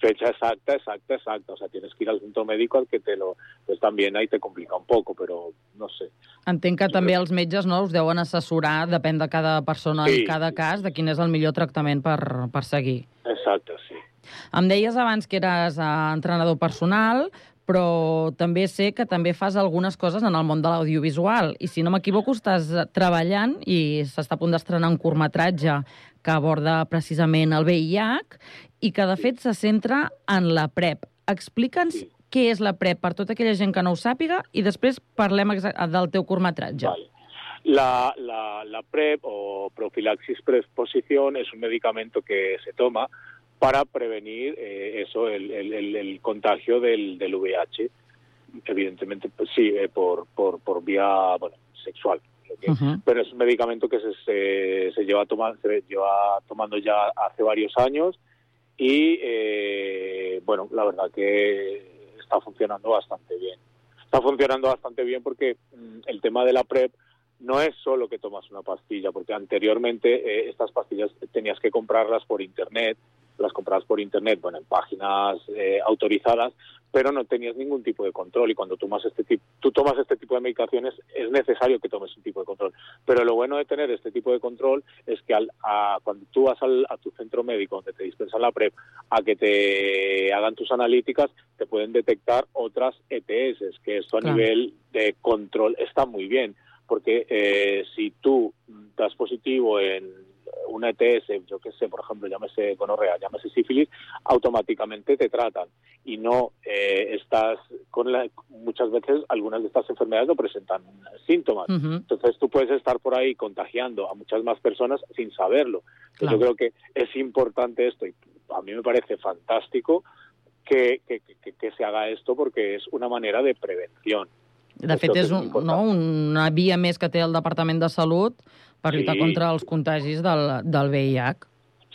fecha exacta, exacta, exacta. O sea, tienes que ir al centre médico al que te lo... Pues también ahí te complica un poco, però no sé. Entenc que també els metges no, us deuen assessorar, depèn de cada persona sí, i cada cas, de quin és el millor tractament per, per seguir. Exacte, sí. Em deies abans que eres uh, entrenador personal, però també sé que també fas algunes coses en el món de l'audiovisual. I si no m'equivoco, estàs treballant i s'està a punt d'estrenar un curtmetratge que aborda precisament el VIH i que, de fet, se centra en la PrEP. Explica'ns sí. què és la PrEP per tota aquella gent que no ho sàpiga i després parlem del teu curtmetratge. Vale. La, la, la PrEP o profilaxis preexposición es un medicamento que se toma para prevenir eh, eso, el, el, el, contagio del, del VIH, evidentemente, pues, sí, eh, por, por, por vía bueno, sexual. Uh -huh. Pero es un medicamento que se, se, se, lleva toma, se lleva tomando ya hace varios años y, eh, bueno, la verdad que está funcionando bastante bien. Está funcionando bastante bien porque mm, el tema de la PrEP no es solo que tomas una pastilla, porque anteriormente eh, estas pastillas tenías que comprarlas por Internet, las comprabas por internet, bueno, en páginas eh, autorizadas, pero no tenías ningún tipo de control y cuando tomas este tipo, tú tomas este tipo de medicaciones es necesario que tomes un tipo de control. Pero lo bueno de tener este tipo de control es que al, a, cuando tú vas al, a tu centro médico donde te dispensan la PrEP a que te hagan tus analíticas, te pueden detectar otras ETS, que esto a claro. nivel de control está muy bien, porque eh, si tú das positivo en una ETS, yo qué sé, por ejemplo, llámese gonorrea, llámese sífilis, automáticamente te tratan y no eh, estás con la, muchas veces algunas de estas enfermedades no presentan síntomas. Uh -huh. Entonces tú puedes estar por ahí contagiando a muchas más personas sin saberlo. Claro. Yo creo que es importante esto y a mí me parece fantástico que, que, que, que se haga esto porque es una manera de prevención. De fet, és un, no, una via més que té el Departament de Salut per lluitar sí. contra els contagis del, del VIH.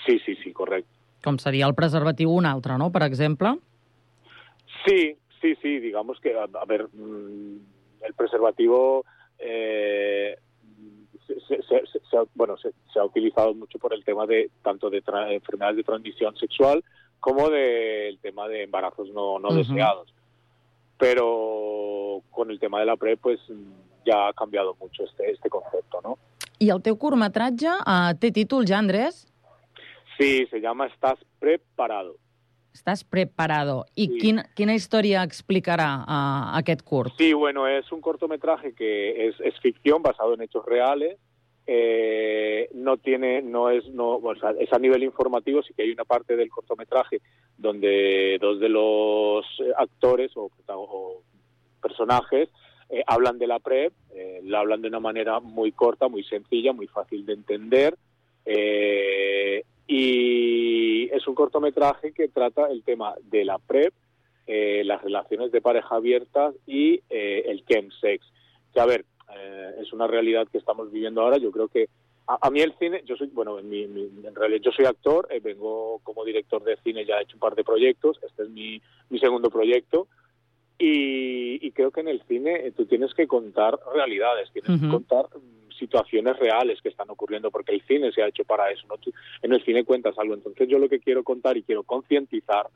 Sí, sí, sí, correcte. Com seria el preservatiu un altre, no?, per exemple? Sí, sí, sí, digamos que, a, a ver, el preservativo eh, se, se, se, se, bueno, se, se, ha utilizado mucho por el tema de tanto de enfermedades de transmisión sexual como del de tema de embarazos no, no uh -huh. deseados. Pero con el tema de la PrEP, pues ya ha cambiado mucho este, este concepto, ¿no? I el teu curtmetratge uh, té títol ja, Andrés? Sí, se llama Estás preparado. Estás preparado. ¿Y sí. quina, quina història explicarà uh, aquest curt? Sí, bueno, es un cortometraje que es, es ficción basado en hechos reales. Eh, no tiene, no es, no, o sea, es a nivel informativo, sí que hay una parte del cortometraje donde dos de los actores o, o personajes eh, hablan de la PrEP, eh, la hablan de una manera muy corta, muy sencilla, muy fácil de entender. Eh, y es un cortometraje que trata el tema de la PrEP, eh, las relaciones de pareja abiertas y eh, el chemsex. Que, a ver, es una realidad que estamos viviendo ahora. Yo creo que a, a mí el cine, yo soy, bueno, en, mi, mi, en realidad yo soy actor, vengo como director de cine, ya he hecho un par de proyectos, este es mi, mi segundo proyecto Y, y creo que en el cine eh, tú tienes que contar realidades, tienes que contar mm, situaciones reales que están ocurriendo, porque el cine se ha hecho para eso, ¿no? Tú en el cine cuentas algo. Entonces yo lo que quiero contar y quiero concientizar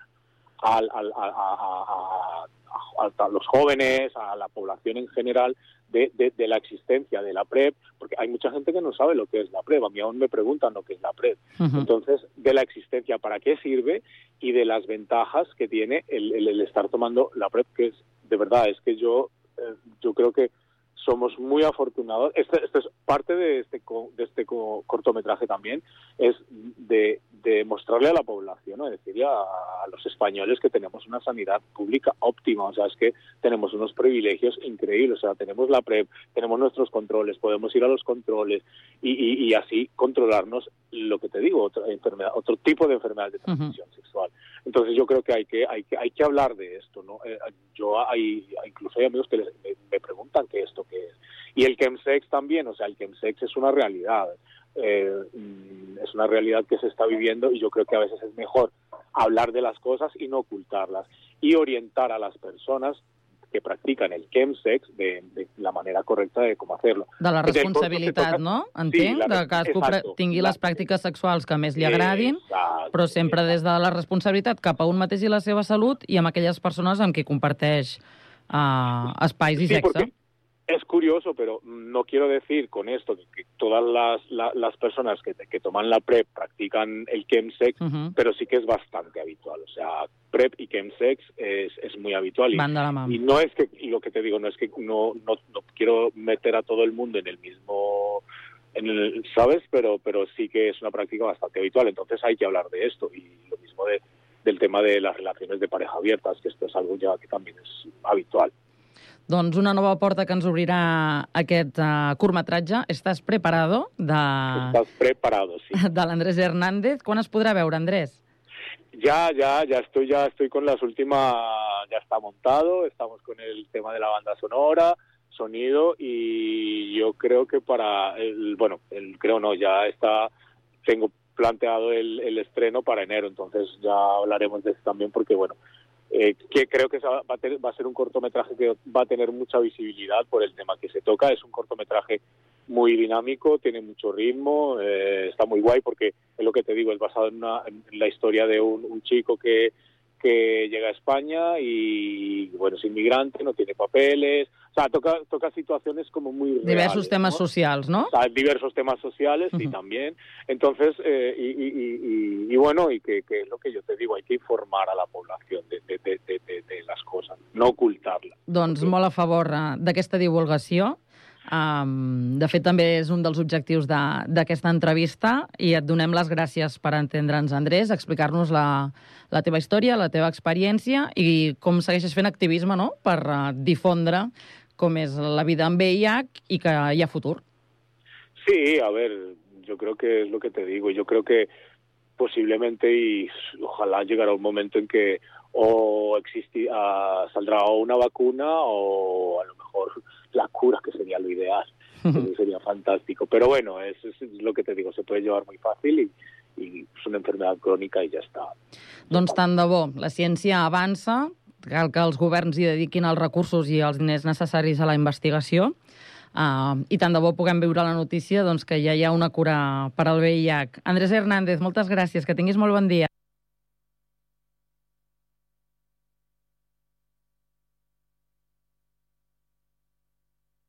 al, al- a- a- a- a los jóvenes, a la población en general, de, de- de la existencia de la PrEP, porque hay mucha gente que no sabe lo que es la PrEP. A mí aún me preguntan lo que es la PrEP. Entonces, de la existencia, para qué sirve y de las ventajas que tiene el, el- el estar tomando la PrEP, que es, de verdad, es que yo, eh, yo creo que somos muy afortunados. Este, este es parte de este, co- de este co- cortometraje también, es de, de mostrarle a la población, ¿no? es decir, a, a los españoles que tenemos una sanidad pública óptima, o sea, es que tenemos unos privilegios increíbles, o sea, tenemos la PrEP, tenemos nuestros controles, podemos ir a los controles y, y- y así controlarnos lo que te digo, otra enfermedad, otro tipo de enfermedad de transmisión sexual. Entonces yo creo que hay que hay que hay que hablar de esto, ¿no? Eh, yo hay incluso hay amigos que les- me, me preguntan qué esto qué es y el chemsex también, o sea, el chemsex es una realidad, eh, mm, es una realidad que se está viviendo y yo creo que a veces es mejor hablar de las cosas y no ocultarlas y orientar a las personas que practican el chemsex de, de la manera correcta de cómo hacerlo. De la responsabilitat, toca- no? Sí, Entenc, la- de que cadascú exacto. tingui les pràctiques sexuals que més li agradin, Exacto, però sempre des de la responsabilitat cap a un mateix i la seva salut i amb aquelles persones amb qui comparteix uh, espais i Sí, sexe. porque es curioso, pero no quiero decir con esto que, todas las, la- las personas que, que toman la PrEP practican el chemsex, Ujú. pero sí que es bastante habitual. O sea, PrEP y chemsex es, es muy habitual. Y, y no es que, y lo que te digo, no es que no, no, no quiero meter a todo el mundo en el mismo, en el, ¿sabes? Pero, pero sí que es una práctica bastante habitual. Entonces hay que hablar de esto. Y lo mismo de, del tema de las relaciones de pareja abiertas, que esto es algo ya que también es habitual. Doncs una nova porta que ens obrirà aquest uh, curtmetratge. Estàs preparado? De, Estás preparado, sí. de l'Andrés Hernández. Quan es podrà veure, Andrés? Ya, ya, ya estoy, ya estoy con las últimas, ya está montado, estamos con el tema de la banda sonora, sonido y yo creo que para el, bueno, el, creo no, ya está, tengo planteado el, el estreno para enero, entonces ya hablaremos de eso también porque bueno, eh, que creo que va, a va a ser un cortometraje que va a tener mucha visibilidad por el tema que se toca, es un cortometraje muy dinámico, tiene mucho ritmo, eh, está muy guay porque es lo que te digo, es basado en, una- la historia de un, un chico que, que llega a España y bueno, es inmigrante, no tiene papeles, o sea, toca, toca situaciones como muy Diversos reales, temes ¿no? socials, no? O sea, diversos temas sociales y Ujú. también. Entonces, eh, y, y- y- y- y bueno, y que, que es lo que yo te digo, hay que informar a la población de, de- de- de- de- las cosas, no ocultarlas. Doncs molt a favor eh, d'aquesta divulgació. Um, de fet, també és un dels objectius de- d'aquesta entrevista i et donem les gràcies per entendre'ns, Andrés, explicar-nos la, la teva història, la teva experiència i com segueixes fent activisme no? per uh, difondre com és la vida amb VIH i que hi ha futur. Sí, a ver, yo creo que es lo que te digo. Yo creo que posiblemente y ojalá llegará un momento en que o existi, ah, saldrá una vacuna o a lo mejor la cura, que sería lo ideal. Eso sería fantástico. Pero bueno, es, es lo que te digo, se puede llevar muy fácil y, y es una enfermedad crónica y ya está. Doncs tant de bo, la ciència avança, cal que els governs hi dediquin els recursos i els diners necessaris a la investigació, uh, i tant de bo puguem viure la notícia doncs, que ja hi ha una cura per al VIH. Andrés Hernández, moltes gràcies, que tinguis molt bon dia.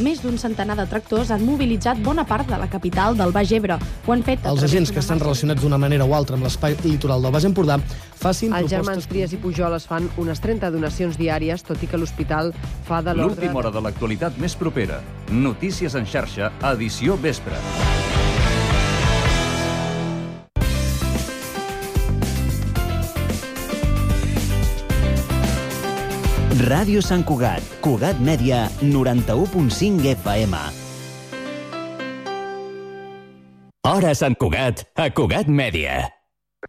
Més d'un centenar de tractors han mobilitzat bona part de la capital del Baix Ebre. Ho han fet a Els agents que estan relacionats d'una manera o altra amb l'espai litoral del Baix Empordà facin Els germans propostes... Trias i Pujol es fan unes 30 donacions diàries, tot i que l'hospital fa de l'ordre... L'última hora de l'actualitat més propera. Notícies en xarxa, edició vespre. Ràdio Sant Cugat, Cugat Mèdia, 91.5 FM. Hora Sant Cugat, a Cugat Mèdia.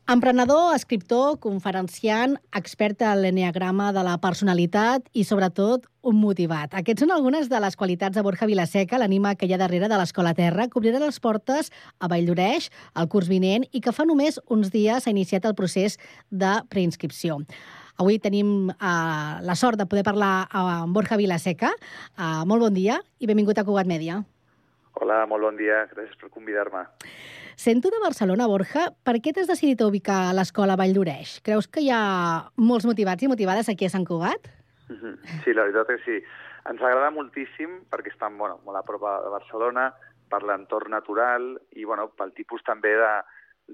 Emprenedor, escriptor, conferenciant, expert en l'enneagrama de la personalitat i, sobretot, un motivat. Aquests són algunes de les qualitats de Borja Vilaseca, l'anima que hi ha darrere de l'Escola Terra, que obrirà les portes a Valldoreix el curs vinent i que fa només uns dies s'ha iniciat el procés de preinscripció. Avui tenim uh, la sort de poder parlar amb Borja Vilaseca. Uh, molt bon dia i benvingut a Cugat Mèdia. Hola, molt bon dia. Gràcies per convidar-me. Sento de Barcelona, Borja. Per què t'has decidit a ubicar a l'escola Vall d'Oreix? Creus que hi ha molts motivats i motivades aquí a Sant Cugat? Sí, la veritat és que sí. Ens agrada moltíssim perquè estan bueno, molt a prop de Barcelona, per l'entorn natural i bueno, pel tipus també de,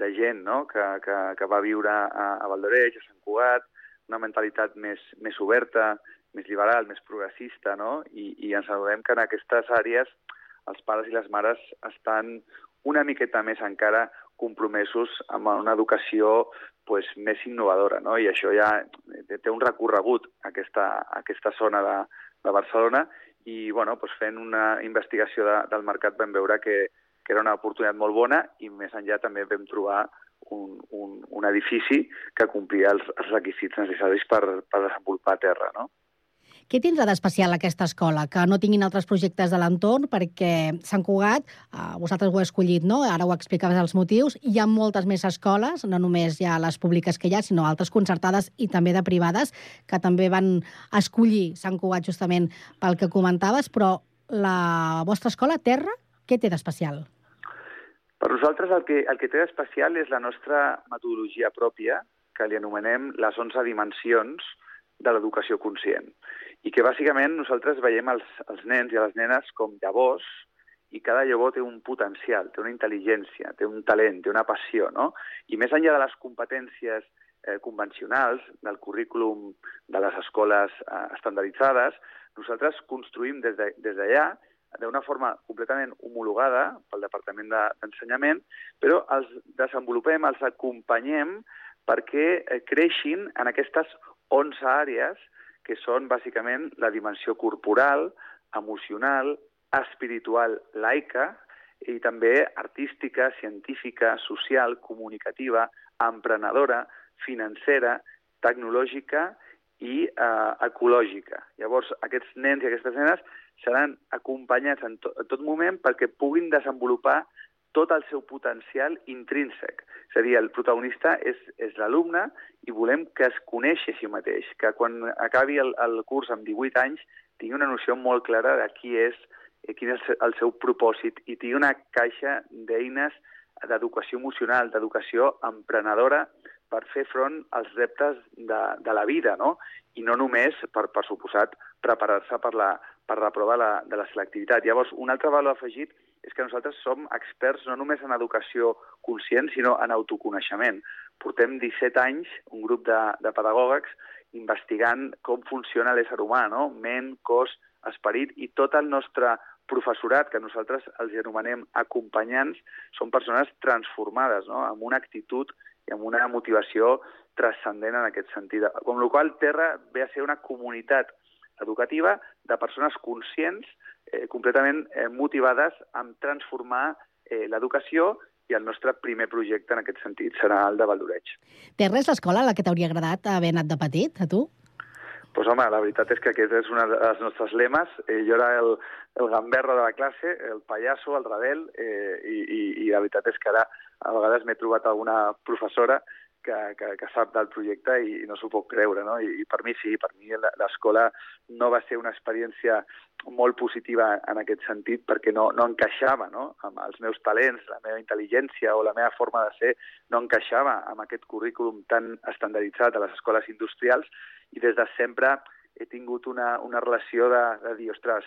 de gent no? que, que, que va viure a, a Valldoreix, a Sant Cugat, una mentalitat més, més oberta, més liberal, més progressista, no? I, i ens adonem que en aquestes àrees els pares i les mares estan una miqueta més encara compromesos amb una educació pues, més innovadora, no? i això ja té un recorregut, aquesta, aquesta zona de, de Barcelona, i bueno, pues, fent una investigació de, del mercat vam veure que, que era una oportunitat molt bona i més enllà també vam trobar un, un, un edifici que complia els, els requisits necessaris per, per desenvolupar a terra. No? Què tindrà d'especial aquesta escola? Que no tinguin altres projectes de l'entorn, perquè Sant Cugat, eh, vosaltres ho heu escollit, no? Ara ho explicaves els motius. Hi ha moltes més escoles, no només hi ha les públiques que hi ha, sinó altres concertades i també de privades, que també van escollir Sant Cugat justament pel que comentaves, però la vostra escola, Terra, què té d'especial? Per nosaltres el que, el que té d'especial és la nostra metodologia pròpia, que li anomenem les 11 dimensions de l'educació conscient i que bàsicament nosaltres veiem els, els nens i les nenes com llavors i cada llavor té un potencial, té una intel·ligència, té un talent, té una passió, no? I més enllà de les competències eh, convencionals, del currículum de les escoles eh, estandarditzades, nosaltres construïm des d'allà, de, d'una forma completament homologada pel Departament d'Ensenyament, però els desenvolupem, els acompanyem perquè eh, creixin en aquestes 11 àrees que són bàsicament la dimensió corporal, emocional, espiritual, laica, i també artística, científica, social, comunicativa, emprenedora, financera, tecnològica i eh, ecològica. Llavors, aquests nens i aquestes nenes seran acompanyats en, to en tot moment perquè puguin desenvolupar tot el seu potencial intrínsec. És a dir, el protagonista és, és l'alumne i volem que es coneixi a si mateix, que quan acabi el, el curs amb 18 anys tingui una noció molt clara de qui és, eh, quin és el seu propòsit i tingui una caixa d'eines d'educació emocional, d'educació emprenedora per fer front als reptes de, de la vida, no? I no només, per, per suposat, preparar-se per la, per la prova de la, de la selectivitat. Llavors, un altre valor afegit és que nosaltres som experts no només en educació conscient, sinó en autoconeixement. Portem 17 anys, un grup de, de pedagògics, investigant com funciona l'ésser humà, no? ment, cos, esperit, i tot el nostre professorat, que nosaltres els anomenem acompanyants, són persones transformades, no? amb una actitud i amb una motivació transcendent en aquest sentit. Com la qual Terra ve a ser una comunitat educativa de persones conscients, eh, completament eh, motivades en transformar eh, l'educació i el nostre primer projecte en aquest sentit serà el de Valdoreig. Té res l'escola a la que t'hauria agradat haver anat de petit, a tu? Pues home, la veritat és que aquest és un dels nostres lemes. Eh, jo era el, el gamberro de la classe, el pallasso, el rebel, eh, i, i, i la veritat és que ara a vegades m'he trobat alguna professora que, que, que sap del projecte i, i no s'ho pot creure, no? I, I per mi sí, per mi l'escola no va ser una experiència molt positiva en aquest sentit perquè no, no encaixava no? amb els meus talents, la meva intel·ligència o la meva forma de ser no encaixava amb aquest currículum tan estandarditzat a les escoles industrials i des de sempre he tingut una, una relació de, de dir, ostres,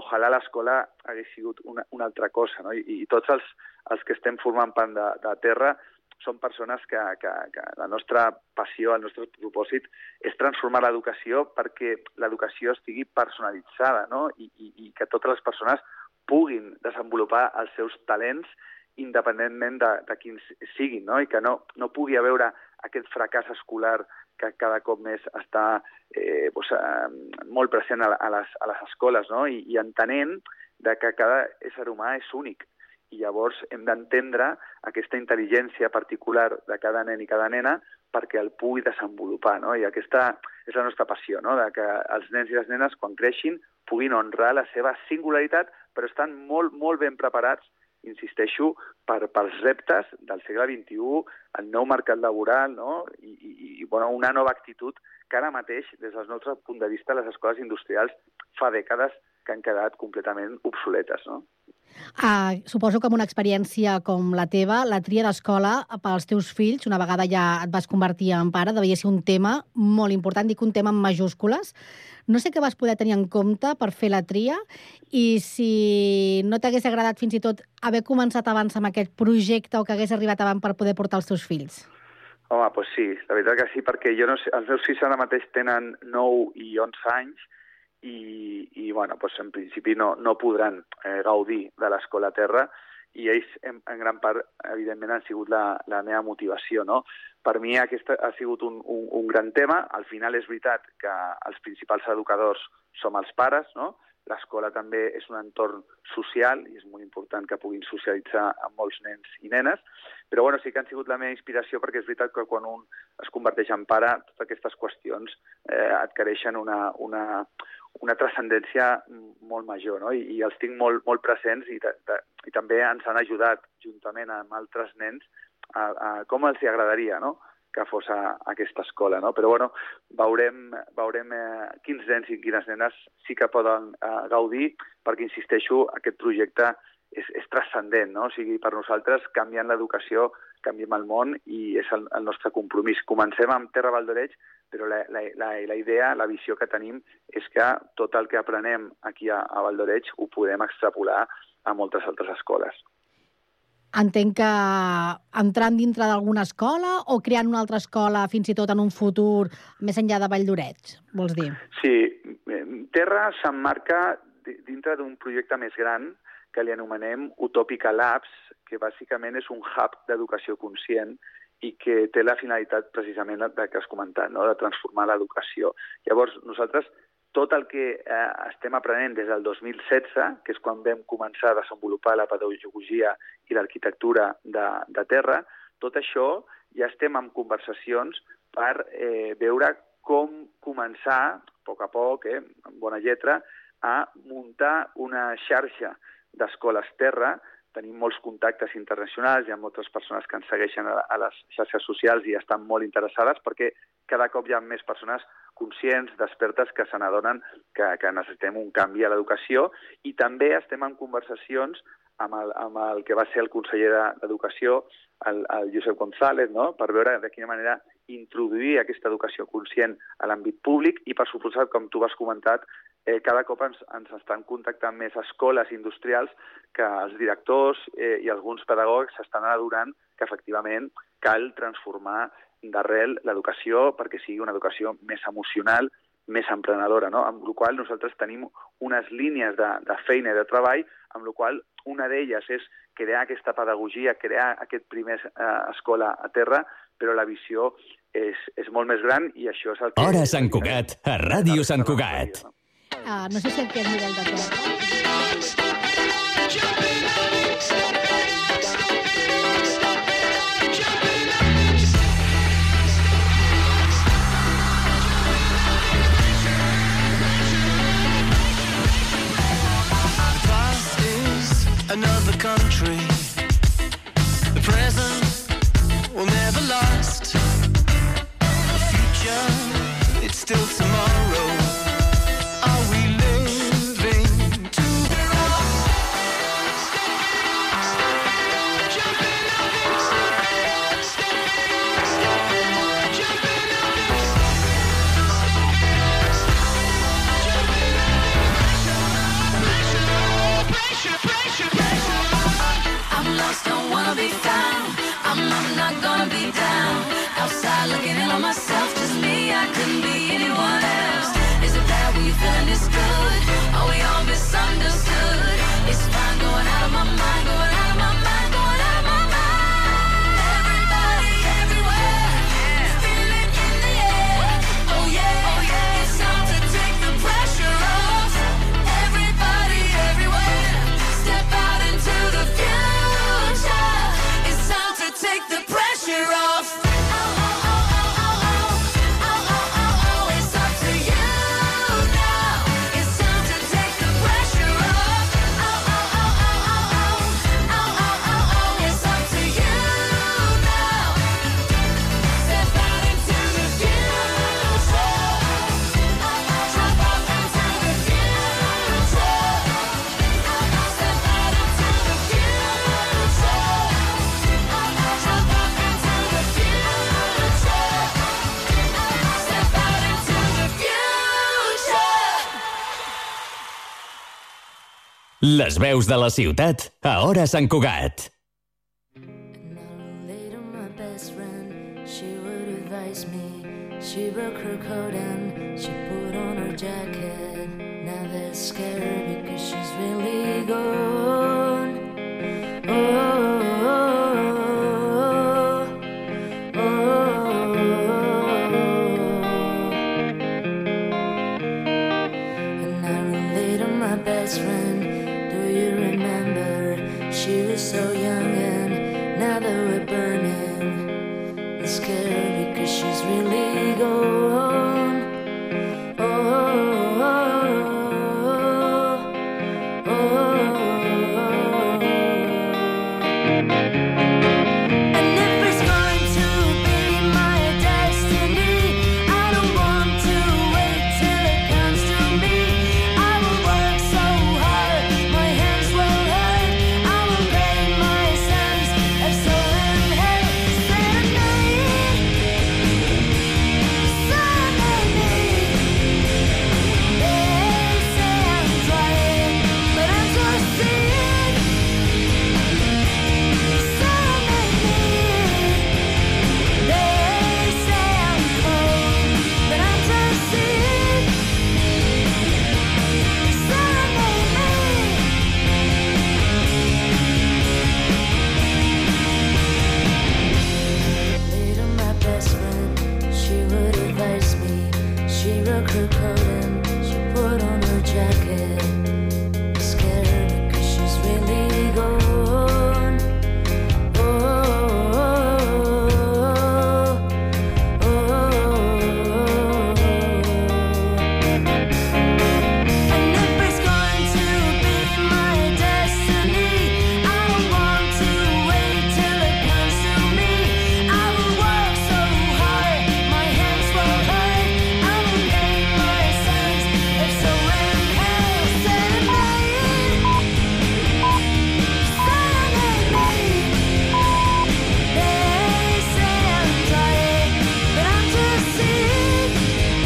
ojalà l'escola hagués sigut una, una altra cosa, no? I, i tots els, els que estem formant part de, de terra són persones que, que, que la nostra passió, el nostre propòsit és transformar l'educació perquè l'educació estigui personalitzada no? I, i, i que totes les persones puguin desenvolupar els seus talents independentment de, de quins siguin, no? i que no, no pugui haver aquest fracàs escolar que cada cop més està eh, doncs, molt present a, a, les, a les escoles, no? I, i entenent de que cada ésser humà és únic i llavors hem d'entendre aquesta intel·ligència particular de cada nen i cada nena perquè el pugui desenvolupar, no? I aquesta és la nostra passió, no? De que els nens i les nenes, quan creixin, puguin honrar la seva singularitat, però estan molt, molt ben preparats insisteixo, per, pels reptes del segle XXI, el nou mercat laboral no? I, i, i bueno, una nova actitud que ara mateix, des del nostre punt de vista, les escoles industrials fa dècades que han quedat completament obsoletes. No? Uh, suposo que amb una experiència com la teva, la tria d'escola pels teus fills, una vegada ja et vas convertir en pare, devia ser un tema molt important, dic un tema en majúscules. No sé què vas poder tenir en compte per fer la tria i si no t'hagués agradat fins i tot haver començat abans amb aquest projecte o que hagués arribat abans per poder portar els teus fills. Home, doncs sí, la veritat que sí, perquè jo no sé, els meus fills ara mateix tenen 9 i 11 anys i, i bueno, doncs en principi no, no podran eh, gaudir de l'escola terra i ells en, en gran part, evidentment, han sigut la, la meva motivació. No? Per mi aquest ha sigut un, un, un gran tema. Al final és veritat que els principals educadors som els pares, no? L'escola també és un entorn social i és molt important que puguin socialitzar amb molts nens i nenes, però bueno, sí que han sigut la meva inspiració perquè és veritat que quan un es converteix en pare, totes aquestes qüestions eh, adquireixen una, una, una transcendència molt major, no? I, i els tinc molt, molt presents i, de, de, i també ens han ajudat, juntament amb altres nens, a, a com els hi agradaria, no?, que fos a, a aquesta escola, no? Però, bueno, veurem, veurem eh, quins nens i quines nenes sí que poden eh, gaudir, perquè, insisteixo, aquest projecte és, és transcendent, no? O sigui, per nosaltres, canviant l'educació, canviem el món i és el, el nostre compromís. Comencem amb Terra Valdoreig, però la, la, la, la idea, la visió que tenim és que tot el que aprenem aquí a, a Valdoreig ho podem extrapolar a moltes altres escoles. Entenc que entrant dintre d'alguna escola o creant una altra escola fins i tot en un futur més enllà de Valldoreig, vols dir? Sí, Terra s'emmarca dintre d'un projecte més gran que li anomenem Utopica Labs, que bàsicament és un hub d'educació conscient i que té la finalitat precisament de que has comentat, no? de transformar l'educació. Llavors, nosaltres tot el que eh, estem aprenent des del 2016, que és quan vam començar a desenvolupar la pedagogia i l'arquitectura de, de terra, tot això ja estem en conversacions per eh, veure com començar, a poc a poc, eh, amb bona lletra, a muntar una xarxa d'escoles terra tenim molts contactes internacionals, hi ha moltes persones que ens segueixen a, les xarxes socials i estan molt interessades perquè cada cop hi ha més persones conscients, despertes, que se n'adonen que, que necessitem un canvi a l'educació i també estem en conversacions amb el, amb el que va ser el conseller d'Educació, el, el Josep González, no? per veure de quina manera introduir aquesta educació conscient a l'àmbit públic i, per suposat, com tu has comentat, eh, cada cop ens, ens estan contactant més escoles industrials que els directors eh, i alguns pedagogs s'estan adorant que efectivament cal transformar d'arrel l'educació perquè sigui una educació més emocional, més emprenedora, no? amb la qual nosaltres tenim unes línies de, de feina i de treball, amb la qual una d'elles és crear aquesta pedagogia, crear aquest primer eh, escola a terra, però la visió és, és molt més gran i això és el que... Hora Sant Cugat, a Ràdio Sant Cugat. Uh, no sé si aquest nivell de another country. The present will never last. The future, it's still tomorrow. I'll be Les veus de la ciutat a Hora Sant Cugat. illegal.